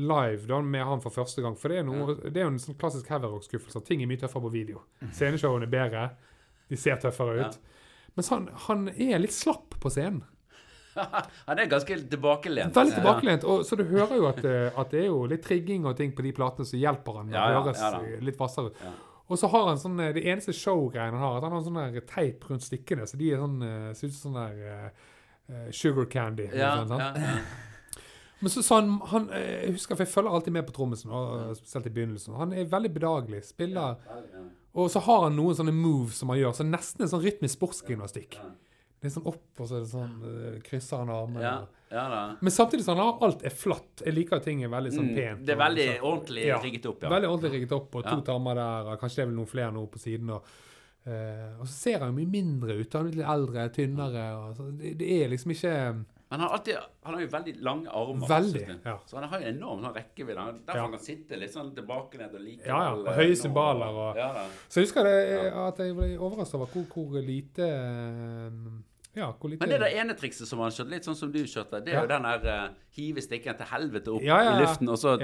live da, med han for første gang. For det er, noe, det er jo en sånn klassisk heavyrock-skuffelse. Ting er mye tøffere på video. Sceneshowene er bedre. De ser tøffere ut. Mens han, han er litt slapp på scenen. Han er ganske tilbakelent. Veldig tilbakelent. Og, så du hører jo at, eh, at det er jo litt trigging og ting på de platene som hjelper han Ja, ja, høres ja litt hvassere ut. Ja. Og så har han sånn eh, Det eneste showgreiene han har, at han har sånn der teip rundt stikkene, så de er sånn eh, ser ut som sånn der eh, sugar candy. Ja, sånn, ja, ja. Men så sa han, han Jeg husker, for jeg følger alltid med på trommisen, spesielt i begynnelsen. Han er veldig bedagelig. Spiller Og så har han noen sånne moves som han gjør, så nesten en sånn rytmisk sportsgymnastikk. Det er sånn opp, og så er det sånn eh, krysser han armene. Ja, ja da. Men samtidig sånn at alt er flatt. Jeg liker at ting er veldig sånn Mm, pent. det er og veldig sånn. ordentlig Ja, rigget opp, ja. Veldig ordentlig rigget opp, og to Ja. tarmer der, og kanskje det er vel noen flere nå på siden. Og, uh, og så ser han jo mye mindre ut. Han er litt eldre, tynnere. Så det, det er liksom ikke Men han har, alltid, han har jo veldig lange armer. Veldig, ja. Så han har jo enorm sånn rekkevidde. Derfor Ja. han kan sitte litt sånn tilbakelent og like Ja, ja, og høye cymbaler og- ja. Så jeg husker det, at jeg ble overrasket over hvor, hvor lite eh, Ja, hvor lite Men det der ene trikset som han kjørte, litt sånn som du kjørte, det er jo den der uh, hive stikken til helvete opp i luften, og så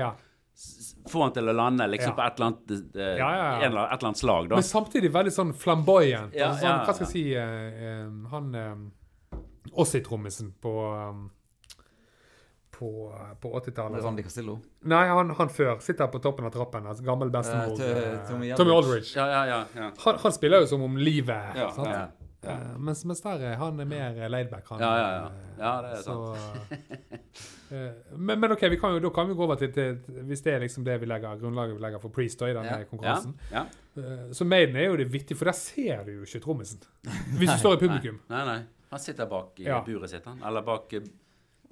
få han til å lande liksom Ja. på et eller annet eh, Ja, ja, et eller annet slag, da. Men samtidig veldig sånn flamboyant. Altså, sånn, hva skal jeg si eh, eh, Han eh, Ossi-trommisen på um, på, på 80-tallet. Randy Castillo. Nei, han, han før. Sitter på toppen av trappen. Altså, gammel Eh, bestemor. Eh, Tommy Tommy Aldridge. Ja, ja, ja. ja. Han, han spiller jo som om livet. Ja, sant? ja. Eh, mens, mens der er han er mer laidback. Han, Ja, ja, ja. Ja, det er så, uh, men, men OK, vi kan jo, da kan vi gå over til, til Hvis det er liksom det vi legger, grunnlaget vi legger for Priest da, i denne Ja. ja, konkurransen. ja. Uh, Så Maiden er jo det vittige, for der ser du jo ikke trommisen. Hvis du står i publikum. Nei, nei. Han sitter bak i Ja. buret sitt, han. Eller bak eh,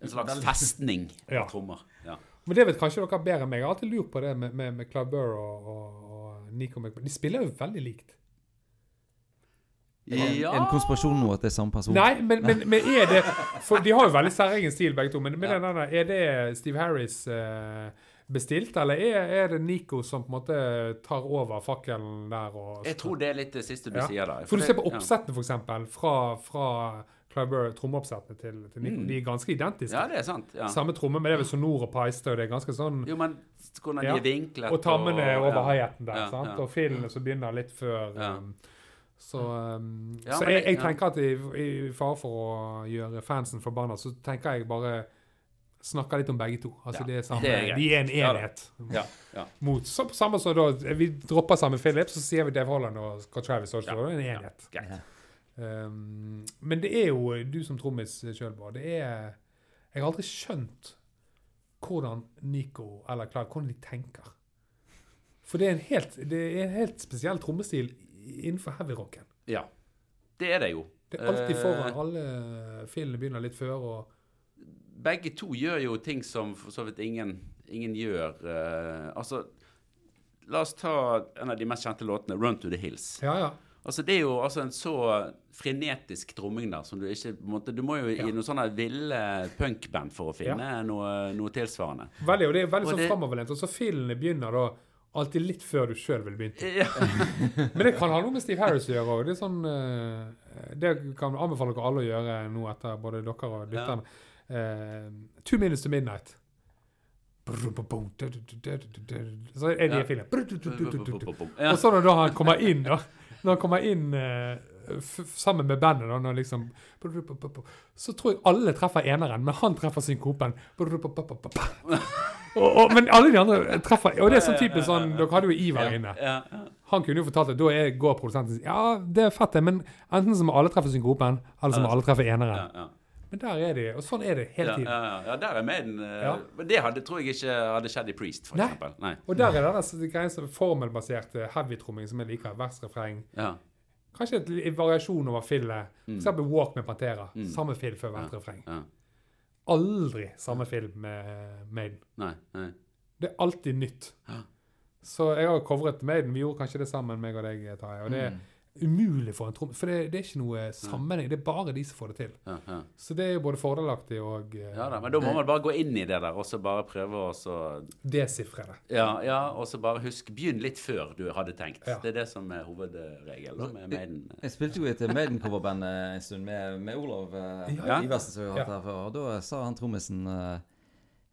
en slags festning Ja. trommer. Ja. Men det vet kanskje dere bedre enn meg. Jeg har alltid lurt på det med, med, med Clive Burr og, og, og Nico McBride. De spiller jo veldig likt. Er det en- en konspirasjon nå at det er samme person? Nei, men, men, men er det For de har jo veldig særegen stil, begge to. Men, men den der, er det Steve Harris eh, bestilt, eller er, er det Nico som på en måte tar over fakkelen der? Jeg tror det er litt det siste du Ja. sier der. For du det- ser på oppsettene, for eksempel, fra, fra Clive trommeoppsettene til, til Nico. Mm. De er ganske identiske. Ja, det er sant. Ja. Samme tromme, men det er vel sonor og paiste, og det er ganske sånn Jo, men hvordan de er vinklet Og tammene og- over ja. der, Ja, sant? ja. Og filene som begynner litt før Ja. um, Så, um, Ja, så jeg, jeg tenker at i, i fare for å gjøre fansen forbanna, så tenker jeg bare snakker litt om begge to. Altså Ja, det er samme, det er. De er en enhet. Ja, ja. Mot, så, samme som da Vi dropper sammen Philip, så sier vi Dave Holland og Scott Travis også. Ja, Det en enhet. Ja, Um, men det er jo du som trommis sjøl, Bård. Det er Jeg har aldri skjønt hvordan Nico eller Clive hvordan de tenker. For det er en helt, det er en helt spesiell trommestil innenfor heavyrocken. Ja. Det er det jo. Det er alltid Eh, foran. Alle filene begynner litt før. og Begge to gjør jo ting som for så vidt ingen, ingen gjør. Uh, altså, la oss ta en av de mest kjente låtene, 'Run to the Hills'. Ja, ja. Altså, det er jo altså en så frenetisk tromming der som du ikke på en måte, Du må jo Ja. i noen sånne ville punkband for å finne noe, noe tilsvarende. Veldig, og det er veldig Og sånn det- framoverlent. Og så filene begynner da alltid litt før du sjøl vil begynne. Ja. Men det kan ha noe med Steve Harris å gjøre òg. Det, sånn, eh, det kan anbefale dere alle å gjøre nå etter både dere og lytterne. Eh, Two Minutes to Midnight. Så er de i filmen. Og så når han kommer inn, da Når han kommer inn eh, sammen med bandet, da, når liksom Så tror jeg alle treffer eneren, men han treffer synkopen. Og, og, men alle de andre treffer Og det er sånn typisk sånn Dere hadde jo Ivar inne. Han kunne jo fortalt det. da er, går produsenten Ja, det er fett, det, men enten så må alle treffe synkopen, eller så må alle treffe eneren. Men der er de, og sånn er det hele tiden. ja, ja. ja, der er Maiden. eh, Ja. Men det hadde, tror jeg ikke hadde skjedd i Priest, for Nei. eksempel. Nei. Og der er denne greia som formelbaserte heavy-tromming som jeg liker. Vers-refreng. Ja. Kanskje en variasjon over fillet. Mm. F.eks. Walk med Pantera. Mm. Samme fill før hvert refreng. ja. Aldri samme film med Maiden. Nei, nei. Det er alltid nytt. Ja. Så jeg har covret Maiden. Vi gjorde kanskje det sammen, meg og deg, Tarjei. Og det er umulig for en trommis. For det, det er ikke noe sammenheng. Det er bare de som får det til. Ja, ja. Så det er jo både fordelaktig og eh, ja da, men da må man bare gå inn i det der, og så bare prøve å så desifre det. Ja, ja, og så bare husk Begynn litt før du hadde tenkt. Ja. Det er det som er hovedregelen med Maiden. Jeg spilte jo i et Maiden-coverband eh, en stund med, med Olav eh, Ja. Iversen, som vi har hatt Ja. her før. Og da sa han trommisen eh,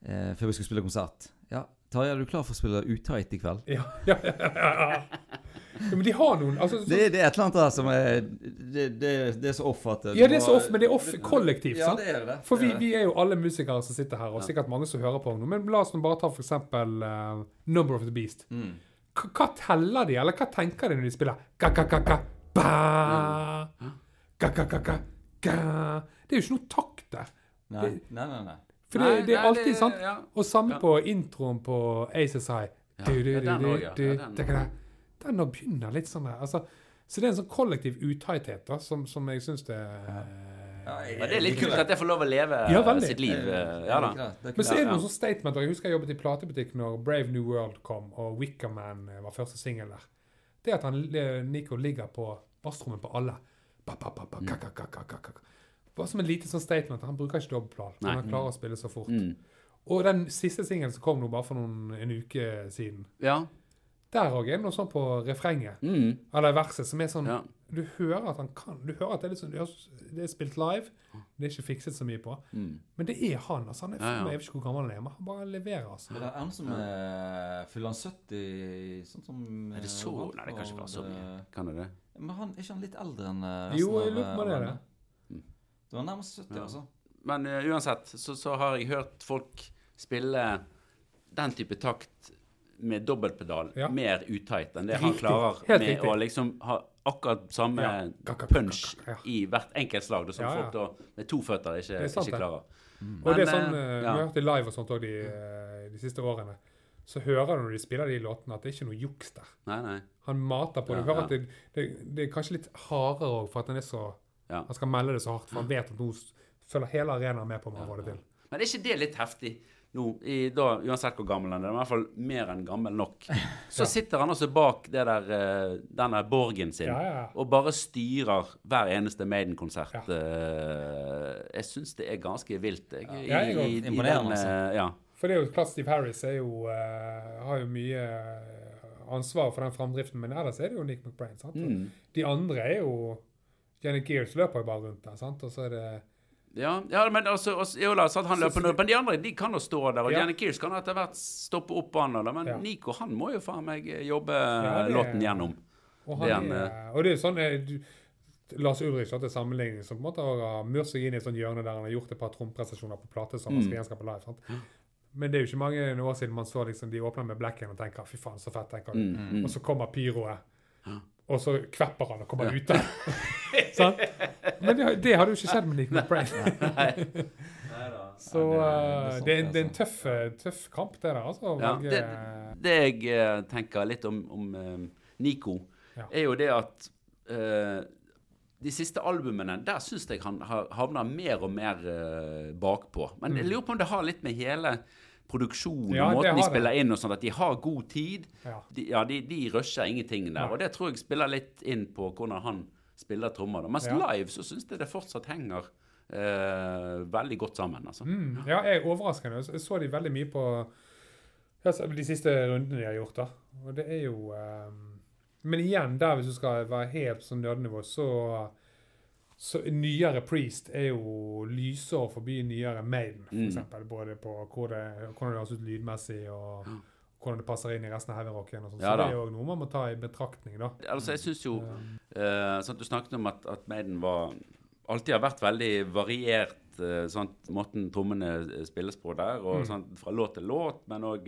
eh, før vi skulle spille konsert Ja, Tarjei, er du klar for å spille utight i kveld? Ja, ja, ja, ja, ja. Men de har noen altså, så, Det, det er et eller annet der som er Det, det, det er så off at Ja, det er så off, men det er off kollektivt, Ja, sant? det er det. For vi, er vi er jo alle musikere som sitter her, og sikkert mange som hører på nå. Men la oss nå bare ta for eksempel eh, Number of the Beast. Mm. Hva, teller de, eller hva tenker de når de spiller ga-ga-ga-ga, ba ga-ga-ga-ga, ga Det er jo ikke noe takt der. Nei, nei, nei. nei. For det, Nei, det er nei, alltid det- sant. ja. Og samme Ja. på introen på Aces High. Ja, Du, du, ja, du, den du, også, ja. Den. å jeg- begynner litt sånn der. Altså, så det er en sånn kollektiv utheithet da, som, som jeg syns det Ja, jeg- Men det er litt kult at jeg får lov å leve Ja, sitt liv. Jeg- eh, jeg Ja da. Men så er det noen sånne statementer. Jeg husker jeg jobbet i platebutikk når Brave New World kom, og Wickerman eh, var første singel der. Det at han, eh, Nico ligger på basstrommen på alle. Ba, ba, ba, ba, ka, ka, ka, ka, ka, ka. Bare som en lite sånn statement. Han bruker ikke dobbeltplan, han klarer å spille så fort. Mm. Og den siste singelen som kom nå bare for noen, en uke siden, Ja. Der òg er det noe sånn på refrenget, Mm. eller verset, som er sånn ja. Du hører at han kan. Du hører at det er, litt sånn, det er- spilt live. Det er ikke fikset så mye på. Mm. Men det er han. altså han er, Ja, ja. Jeg vet ikke hvor gammel han er, men han bare leverer. altså. Men det er han som er fyller han 70 sånn som Er det så Nei, det kan ikke være så mye. Kan det det? Men han, er ikke han litt eldre enn eh, resten Jo, jeg lurer på eh, det, Er det. Det var nærmest 70, Ja. altså. Men uh, uansett så, så har jeg hørt folk spille den type takt med dobbeltpedal Ja. mer utight enn det han klarer Helt med riktig. å liksom ha akkurat samme Ja. Punch ja. i hvert enkelt slag, som folk da med to føtter ikke, sant, ikke det. klarer. Og det er sånn, eh, eh. Vi har hørt det live og sånt òg de, eh, de siste årene. Så hører du når de spiller de låtene, at det er ikke noe juks der. Nei, nei. Han mater på. Du hører at det, det, det er kanskje litt hardere òg, for at han er så. Han skal melde det så hardt, for han vet at nå følger hele arenaen med på om han får det til. Men er ikke det litt heftig nå, i, da, uansett hvor gammel han er, i hvert fall mer enn gammel nok, så Ja. sitter han også bak det der, eh, denne borgen sin Ja, ja. og bare styrer hver eneste Maiden-konsert. Ja. eh, jeg syns det er ganske vilt. Jeg, i, Ja, jeg i, i imponerende, den, altså. eh, Ja. For det er jo klart Steve Harris er jo, uh, har jo mye ansvar for den framdriften, men ellers er det jo Nick McBrain. sant? Mm. De andre er jo Janet Gears løper jo bare rundt der, sant? og så er det Ja, ja, men altså, også, jo, la, sant, han løper nå, men de andre de kan jo stå der. Og Ja. Janne Kears kan etter hvert stoppe opp han, men Ja. Nico han må jo faen meg jobbe Ja, låten gjennom. Og, Det han en, er, og det er sånn eh, du, Lars Ulrich har til sammenligning som på en måte har murt seg inn i et sånt hjørne der han har gjort et par tromprestasjoner på plate som han skal Mm. gjenskape live. sant? Men det er jo ikke mange år siden man så liksom, de åpner med Blacken og tenker 'fy faen, så fett'. tenker. Mm, mm. Og så kommer pyroet, og så kvepper han og kommer Ja. ut sånn? Men det, det hadde jo ikke skjedd med Nick McBrain. Så eh, det er- det er det, er, det er en tøff, eh, tøff kamp, det der. altså. Ja, det, det jeg eh, tenker litt om, om Nico, er jo det at uh, de siste albumene, der syns jeg han havner mer og mer uh, bakpå. Men jeg lurer på om det har litt med hele produksjonen Mm. Ja, og måten de det. spiller inn og sånn, at de har god tid. ja. De, ja, de, de rusher ingenting der. Og det tror jeg spiller litt inn på hvordan han spiller trommer. Mens Ja. live så syns jeg det fortsatt henger eh, veldig godt sammen. altså. Mm, ja, jeg er overraskende. Jeg så de veldig mye på de siste rundene de har gjort. da. Og det er jo ehm, Men igjen, der hvis du skal være helt sånn nerdenivå, så så nyere Priest er jo lysår forbi nyere Maiden, for Mm. Både på hvor det, hvordan det høres ut lydmessig, og hvordan det passer inn i resten av heavyrocken. sånn. Ja så det er jo noe man må ta i betraktning, da. Altså, jeg syns jo eh, sånn Du snakket om at, at Maiden var alltid har vært veldig variert, uh, sånn, måten trommene eh, spilles på der. og Mm. sånn, Fra låt til låt, men òg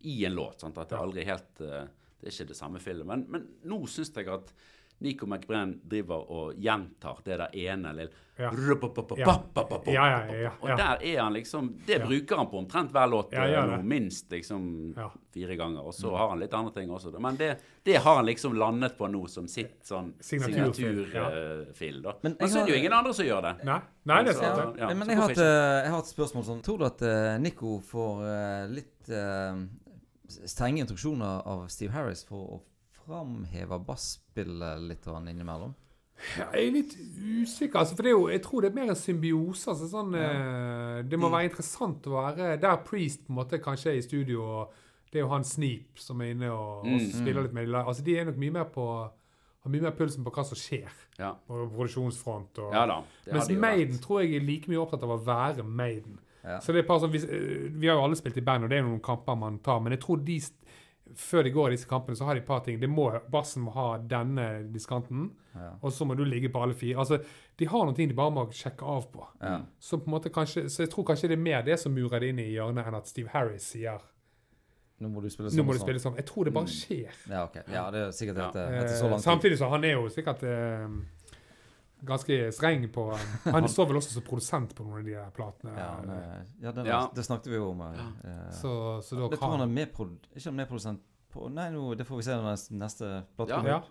i en låt. Sånn, at det er aldri helt uh, Det er ikke det samme filmen. Men, men nå syns jeg at Nico McBrenn driver og gjentar det der ene lille Ja. Ja. Ja, ja, ja, Og der er han liksom Det bruker han på omtrent hver låt eh, minst liksom fire ganger. Og så har han litt andre ting også. Men det, det har han liksom landet på nå som sitt sånn signaturfil. da. Men Men jeg så er det jo ingen andre som gjør det. Nei, nei det er sant. Ja, men jeg har, et, eh, jeg har et spørsmål sånn. Tror du at eh, Nico får litt uh, strenge instruksjoner av Steve Harris for å framheve basspillet litt innimellom? Ja, Jeg er litt usikker, altså, for det jo, jeg tror det er mer en symbiose. Altså, sånn, eh, det må være interessant å være der Priest på en måte kanskje er i studio, og det er jo han Sneap som er inne og, og Mm. spiller litt med de, Altså, de er nok mye mer på har mye mer pulsen på hva som skjer Ja, på produksjonsfront. Og, ja da. Mens Maiden vært. tror jeg er like mye opptatt av å være Maiden. Ja. Så det er bare sånn, vi, eh, vi har jo alle spilt i band, og det er noen kamper man tar, men jeg tror de før de går i disse kampene, så har de et par ting. De må, bassen må ha denne diskanten, Ja. og så må du ligge på alle fire. Altså, de har noen ting de bare må sjekke av på. Ja. Så, på kanskje, så jeg tror kanskje det er mer det som murer det inn i hjørnet, enn at Steve Harris sier Nå må du spille nå sånn må du spille sånn. Jeg tror det bare skjer. Ja, ok. Ja, det er sikkert etter, etter så Eh, lang tid. samtidig så han er jo sikkert eh, ganske streng på Han står vel også som produsent på noen av de der platene. Ja, han er- ja, det, Ja. det snakket vi jo om. Ja. eh, så, så da jeg tror han er kan medprod... Ikke han medprodusent på Nei, nå, det får vi se når neste, neste plate Ja. kommer ja.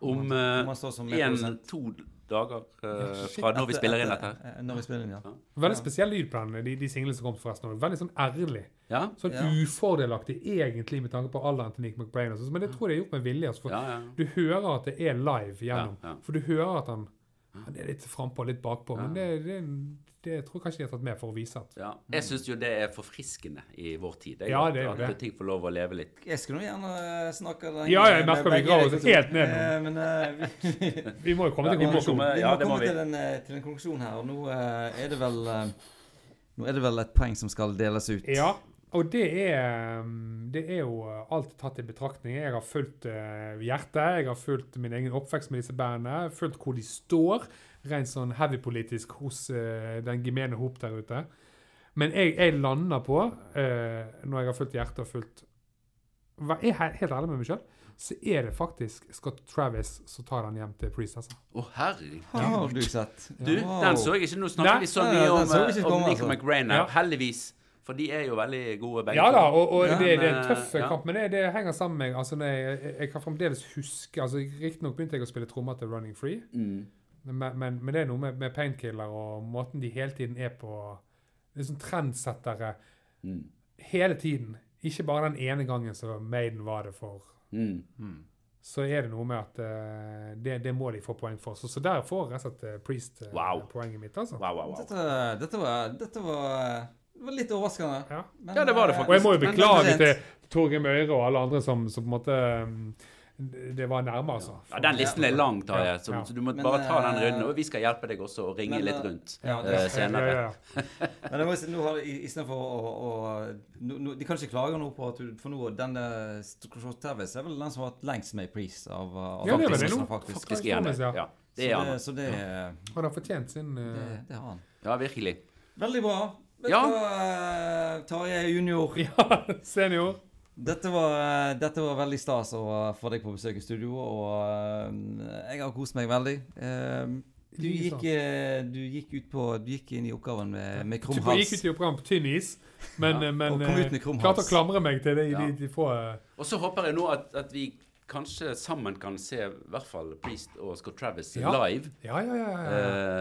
Om han én-to dager uh, fra når vi spiller inn dette. eh, Når vi spiller inn, ja. Veldig spesiell lyd på den, de, de singlene som kom forresten. Veldig sånn ærlig. Ja? Sånn Ja. ufordelaktig egentlig med tanke på alderen til Nick McBrain. Men det tror jeg er gjort med vilje. Altså, for Ja, ja. Du hører at det er live gjennom. Ja, ja. For du hører at han, han er litt frampå og litt bakpå. Men det, det, det tror jeg kanskje de har tatt med for å vise at ja. Jeg syns jo det er forfriskende i vår tid. jeg, Ja, det er at det. ting får lov å leve litt. Jeg skulle gjerne snakke lenge Ja, jeg merker vi graver oss helt ned nå. Eh, Men uh, vi, Vi må jo komme Ja, til en må konklusjonen. vi må komme til en, eh, til en konklusjon her. Og nå uh, er det vel uh, Nå er det vel et poeng som skal deles ut. Ja, og det er, um, det er jo uh, alt tatt i betraktning. Jeg har fulgt uh, hjertet, jeg har fulgt min egen oppvekst med disse bandene, fulgt hvor de står, rent sånn heavy-politisk hos uh, den gemene hop der ute. Men jeg, jeg lander på, når jeg har fulgt hjertet og fulgt Jeg er helt ærlig med meg sjøl, så er det faktisk Scott Travis som tar den hjem til Priest, altså. Å, herregud. Har du sett? Du, Wow. den så jeg ikke. Nå snakker vi så mye om, om Nico altså. McGrainer. Ja. Heldigvis. For de er jo veldig gode begge Ja da, og, og men, det, det er en tøff ja. kamp, men det, det henger sammen med altså, jeg, jeg, kan fremdeles huske altså Riktignok begynte jeg å spille trommer til Running Free, Mm. men, men, men det er noe med, med Painkiller og måten de hele tiden er på Det er sånn trendsettere Mm. hele tiden. Ikke bare den ene gangen som Maiden var det for. Mm. Så er det noe med at uh, det, det må de få poeng for. Så, så der får rett og slett eh, Priest uh, Wow. poenget mitt, altså. Wow, wow, wow. Dette, dette, var, dette var, det var litt overraskende. Ja. Men, Ja, det var det faktisk. Og jeg må jo beklage til Torgeir Møyre og alle andre som, som på en måte um, Det var nærme, altså. Ja, den listen er lang, Tarjei, Ja, så, ja. så du må Men, bare ta den eh, runden. Og vi skal hjelpe deg også å ringe men, litt eh, rundt ja, det, uh, senere. Ja, ja, ja. Men jeg må si, nå har i- istedenfor å, å, å nå- nå- De kan ikke klage nå på at du For nå, denne Travis er vel den som har hatt lengst med i pris av, av Ja, det er vel det faktisk. Faktisk er det. Ja. Ja, det er han. det, så det, Han har fortjent sin det, eh, det har han. Ja, virkelig. Veldig bra. Vet Ja. du hva, eh, Tarjei junior? Ja, senior. Dette var, eh, dette var veldig stas å få deg på besøk i studio, og eh, jeg har kost meg veldig. Eh, Du gikk, eh, du gikk ut på Du gikk inn i oppgaven med, med krum Jeg gikk ut i oppgaven på tynn is, men, Ja, eh, men eh, klarte å klamre meg til det i Ja. de, de få eh, Og så håper jeg nå at, at vi kanskje sammen kan se i hvert fall Priest og Scott Travis Ja. live Ja, ja, ja. ja.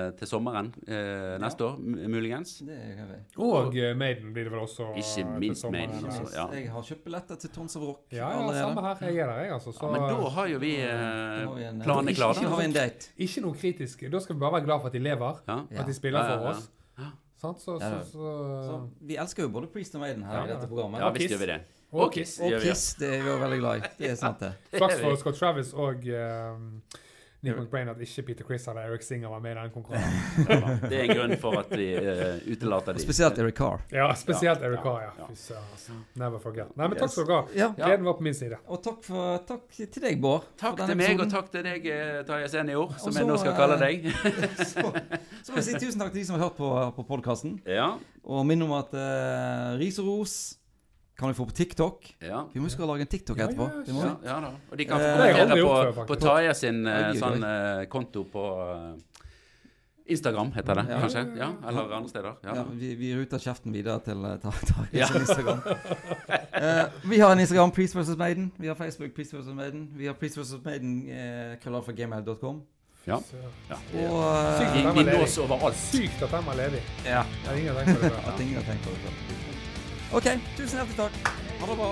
eh, til sommeren eh, neste år, muligens. Det kan vi. Og eh, Maiden blir det vel også. Ikke minst til sommeren, Maiden, eller? altså. Ja. Jeg har kjøpt billetter til Tons of Rock Ja, ja, samme her. Jeg er der, jeg, altså. Så Ja, men da har jo vi eh, har vi en- planene klare. Ikke ikke, ikke, ikke noe kritisk. Da skal vi bare være glad for at de lever, at de spiller Ja, ja, for oss. Sant? Så, så, så, Så, vi elsker jo både Priest og Maiden her Ja, i dette programmet. Ja, Og visst gjør vi det. Og Og Kiss. Og det. Kiss, det er vi også veldig glad i. Det er sant, det. Flaks for Scott Travis og eh, Nick McBrain at ikke Peter Chris eller Eric Singer var med i den konkurransen. Ja, det er en grunn for at vi uh, utelater dem. Spesielt Eric Carr. Ja, spesielt Ja, Eric Carr, ja. ja. Altså. Never forget. Nei, men takk skal dere ha. Gleden var på min side. Og takk, for, takk til deg, Bård. Takk til meg, og takk til deg, eh, Tarjei Senior, som så, jeg nå skal kalle eh, deg. Så, så må jeg si tusen takk til de som har hørt på, på podkasten. Ja. Og minne om at uh, ris og ros kan vi få på TikTok. Ja. Vi må huske å lage en TikTok Ja, ja, etterpå. Ja, ja da. Og de kan få Eh, aldri kommentere gjort på, på Taja sin eh, sånn eh, konto på eh, Instagram, heter det Ja. kanskje? Ja, Eller andre steder. Ja. Ja, vi, vi ruter kjeften videre til uh, Tarjei Ja. sin Instagram. Eh, vi har en Instagram, Priest vs. Maiden. Vi har Facebook, Priest vs. Maiden. Vi har Priest vs. Maiden, uh, krøllalfagmail.com. Ja. Ja. Og uh, Sykt. Vi, vi nås overalt. sykt at de er ledig. ja, har ingen tenkt på det før. at ingen har tenkt på det. OK, tusen hjertelig takk. Ha det bra.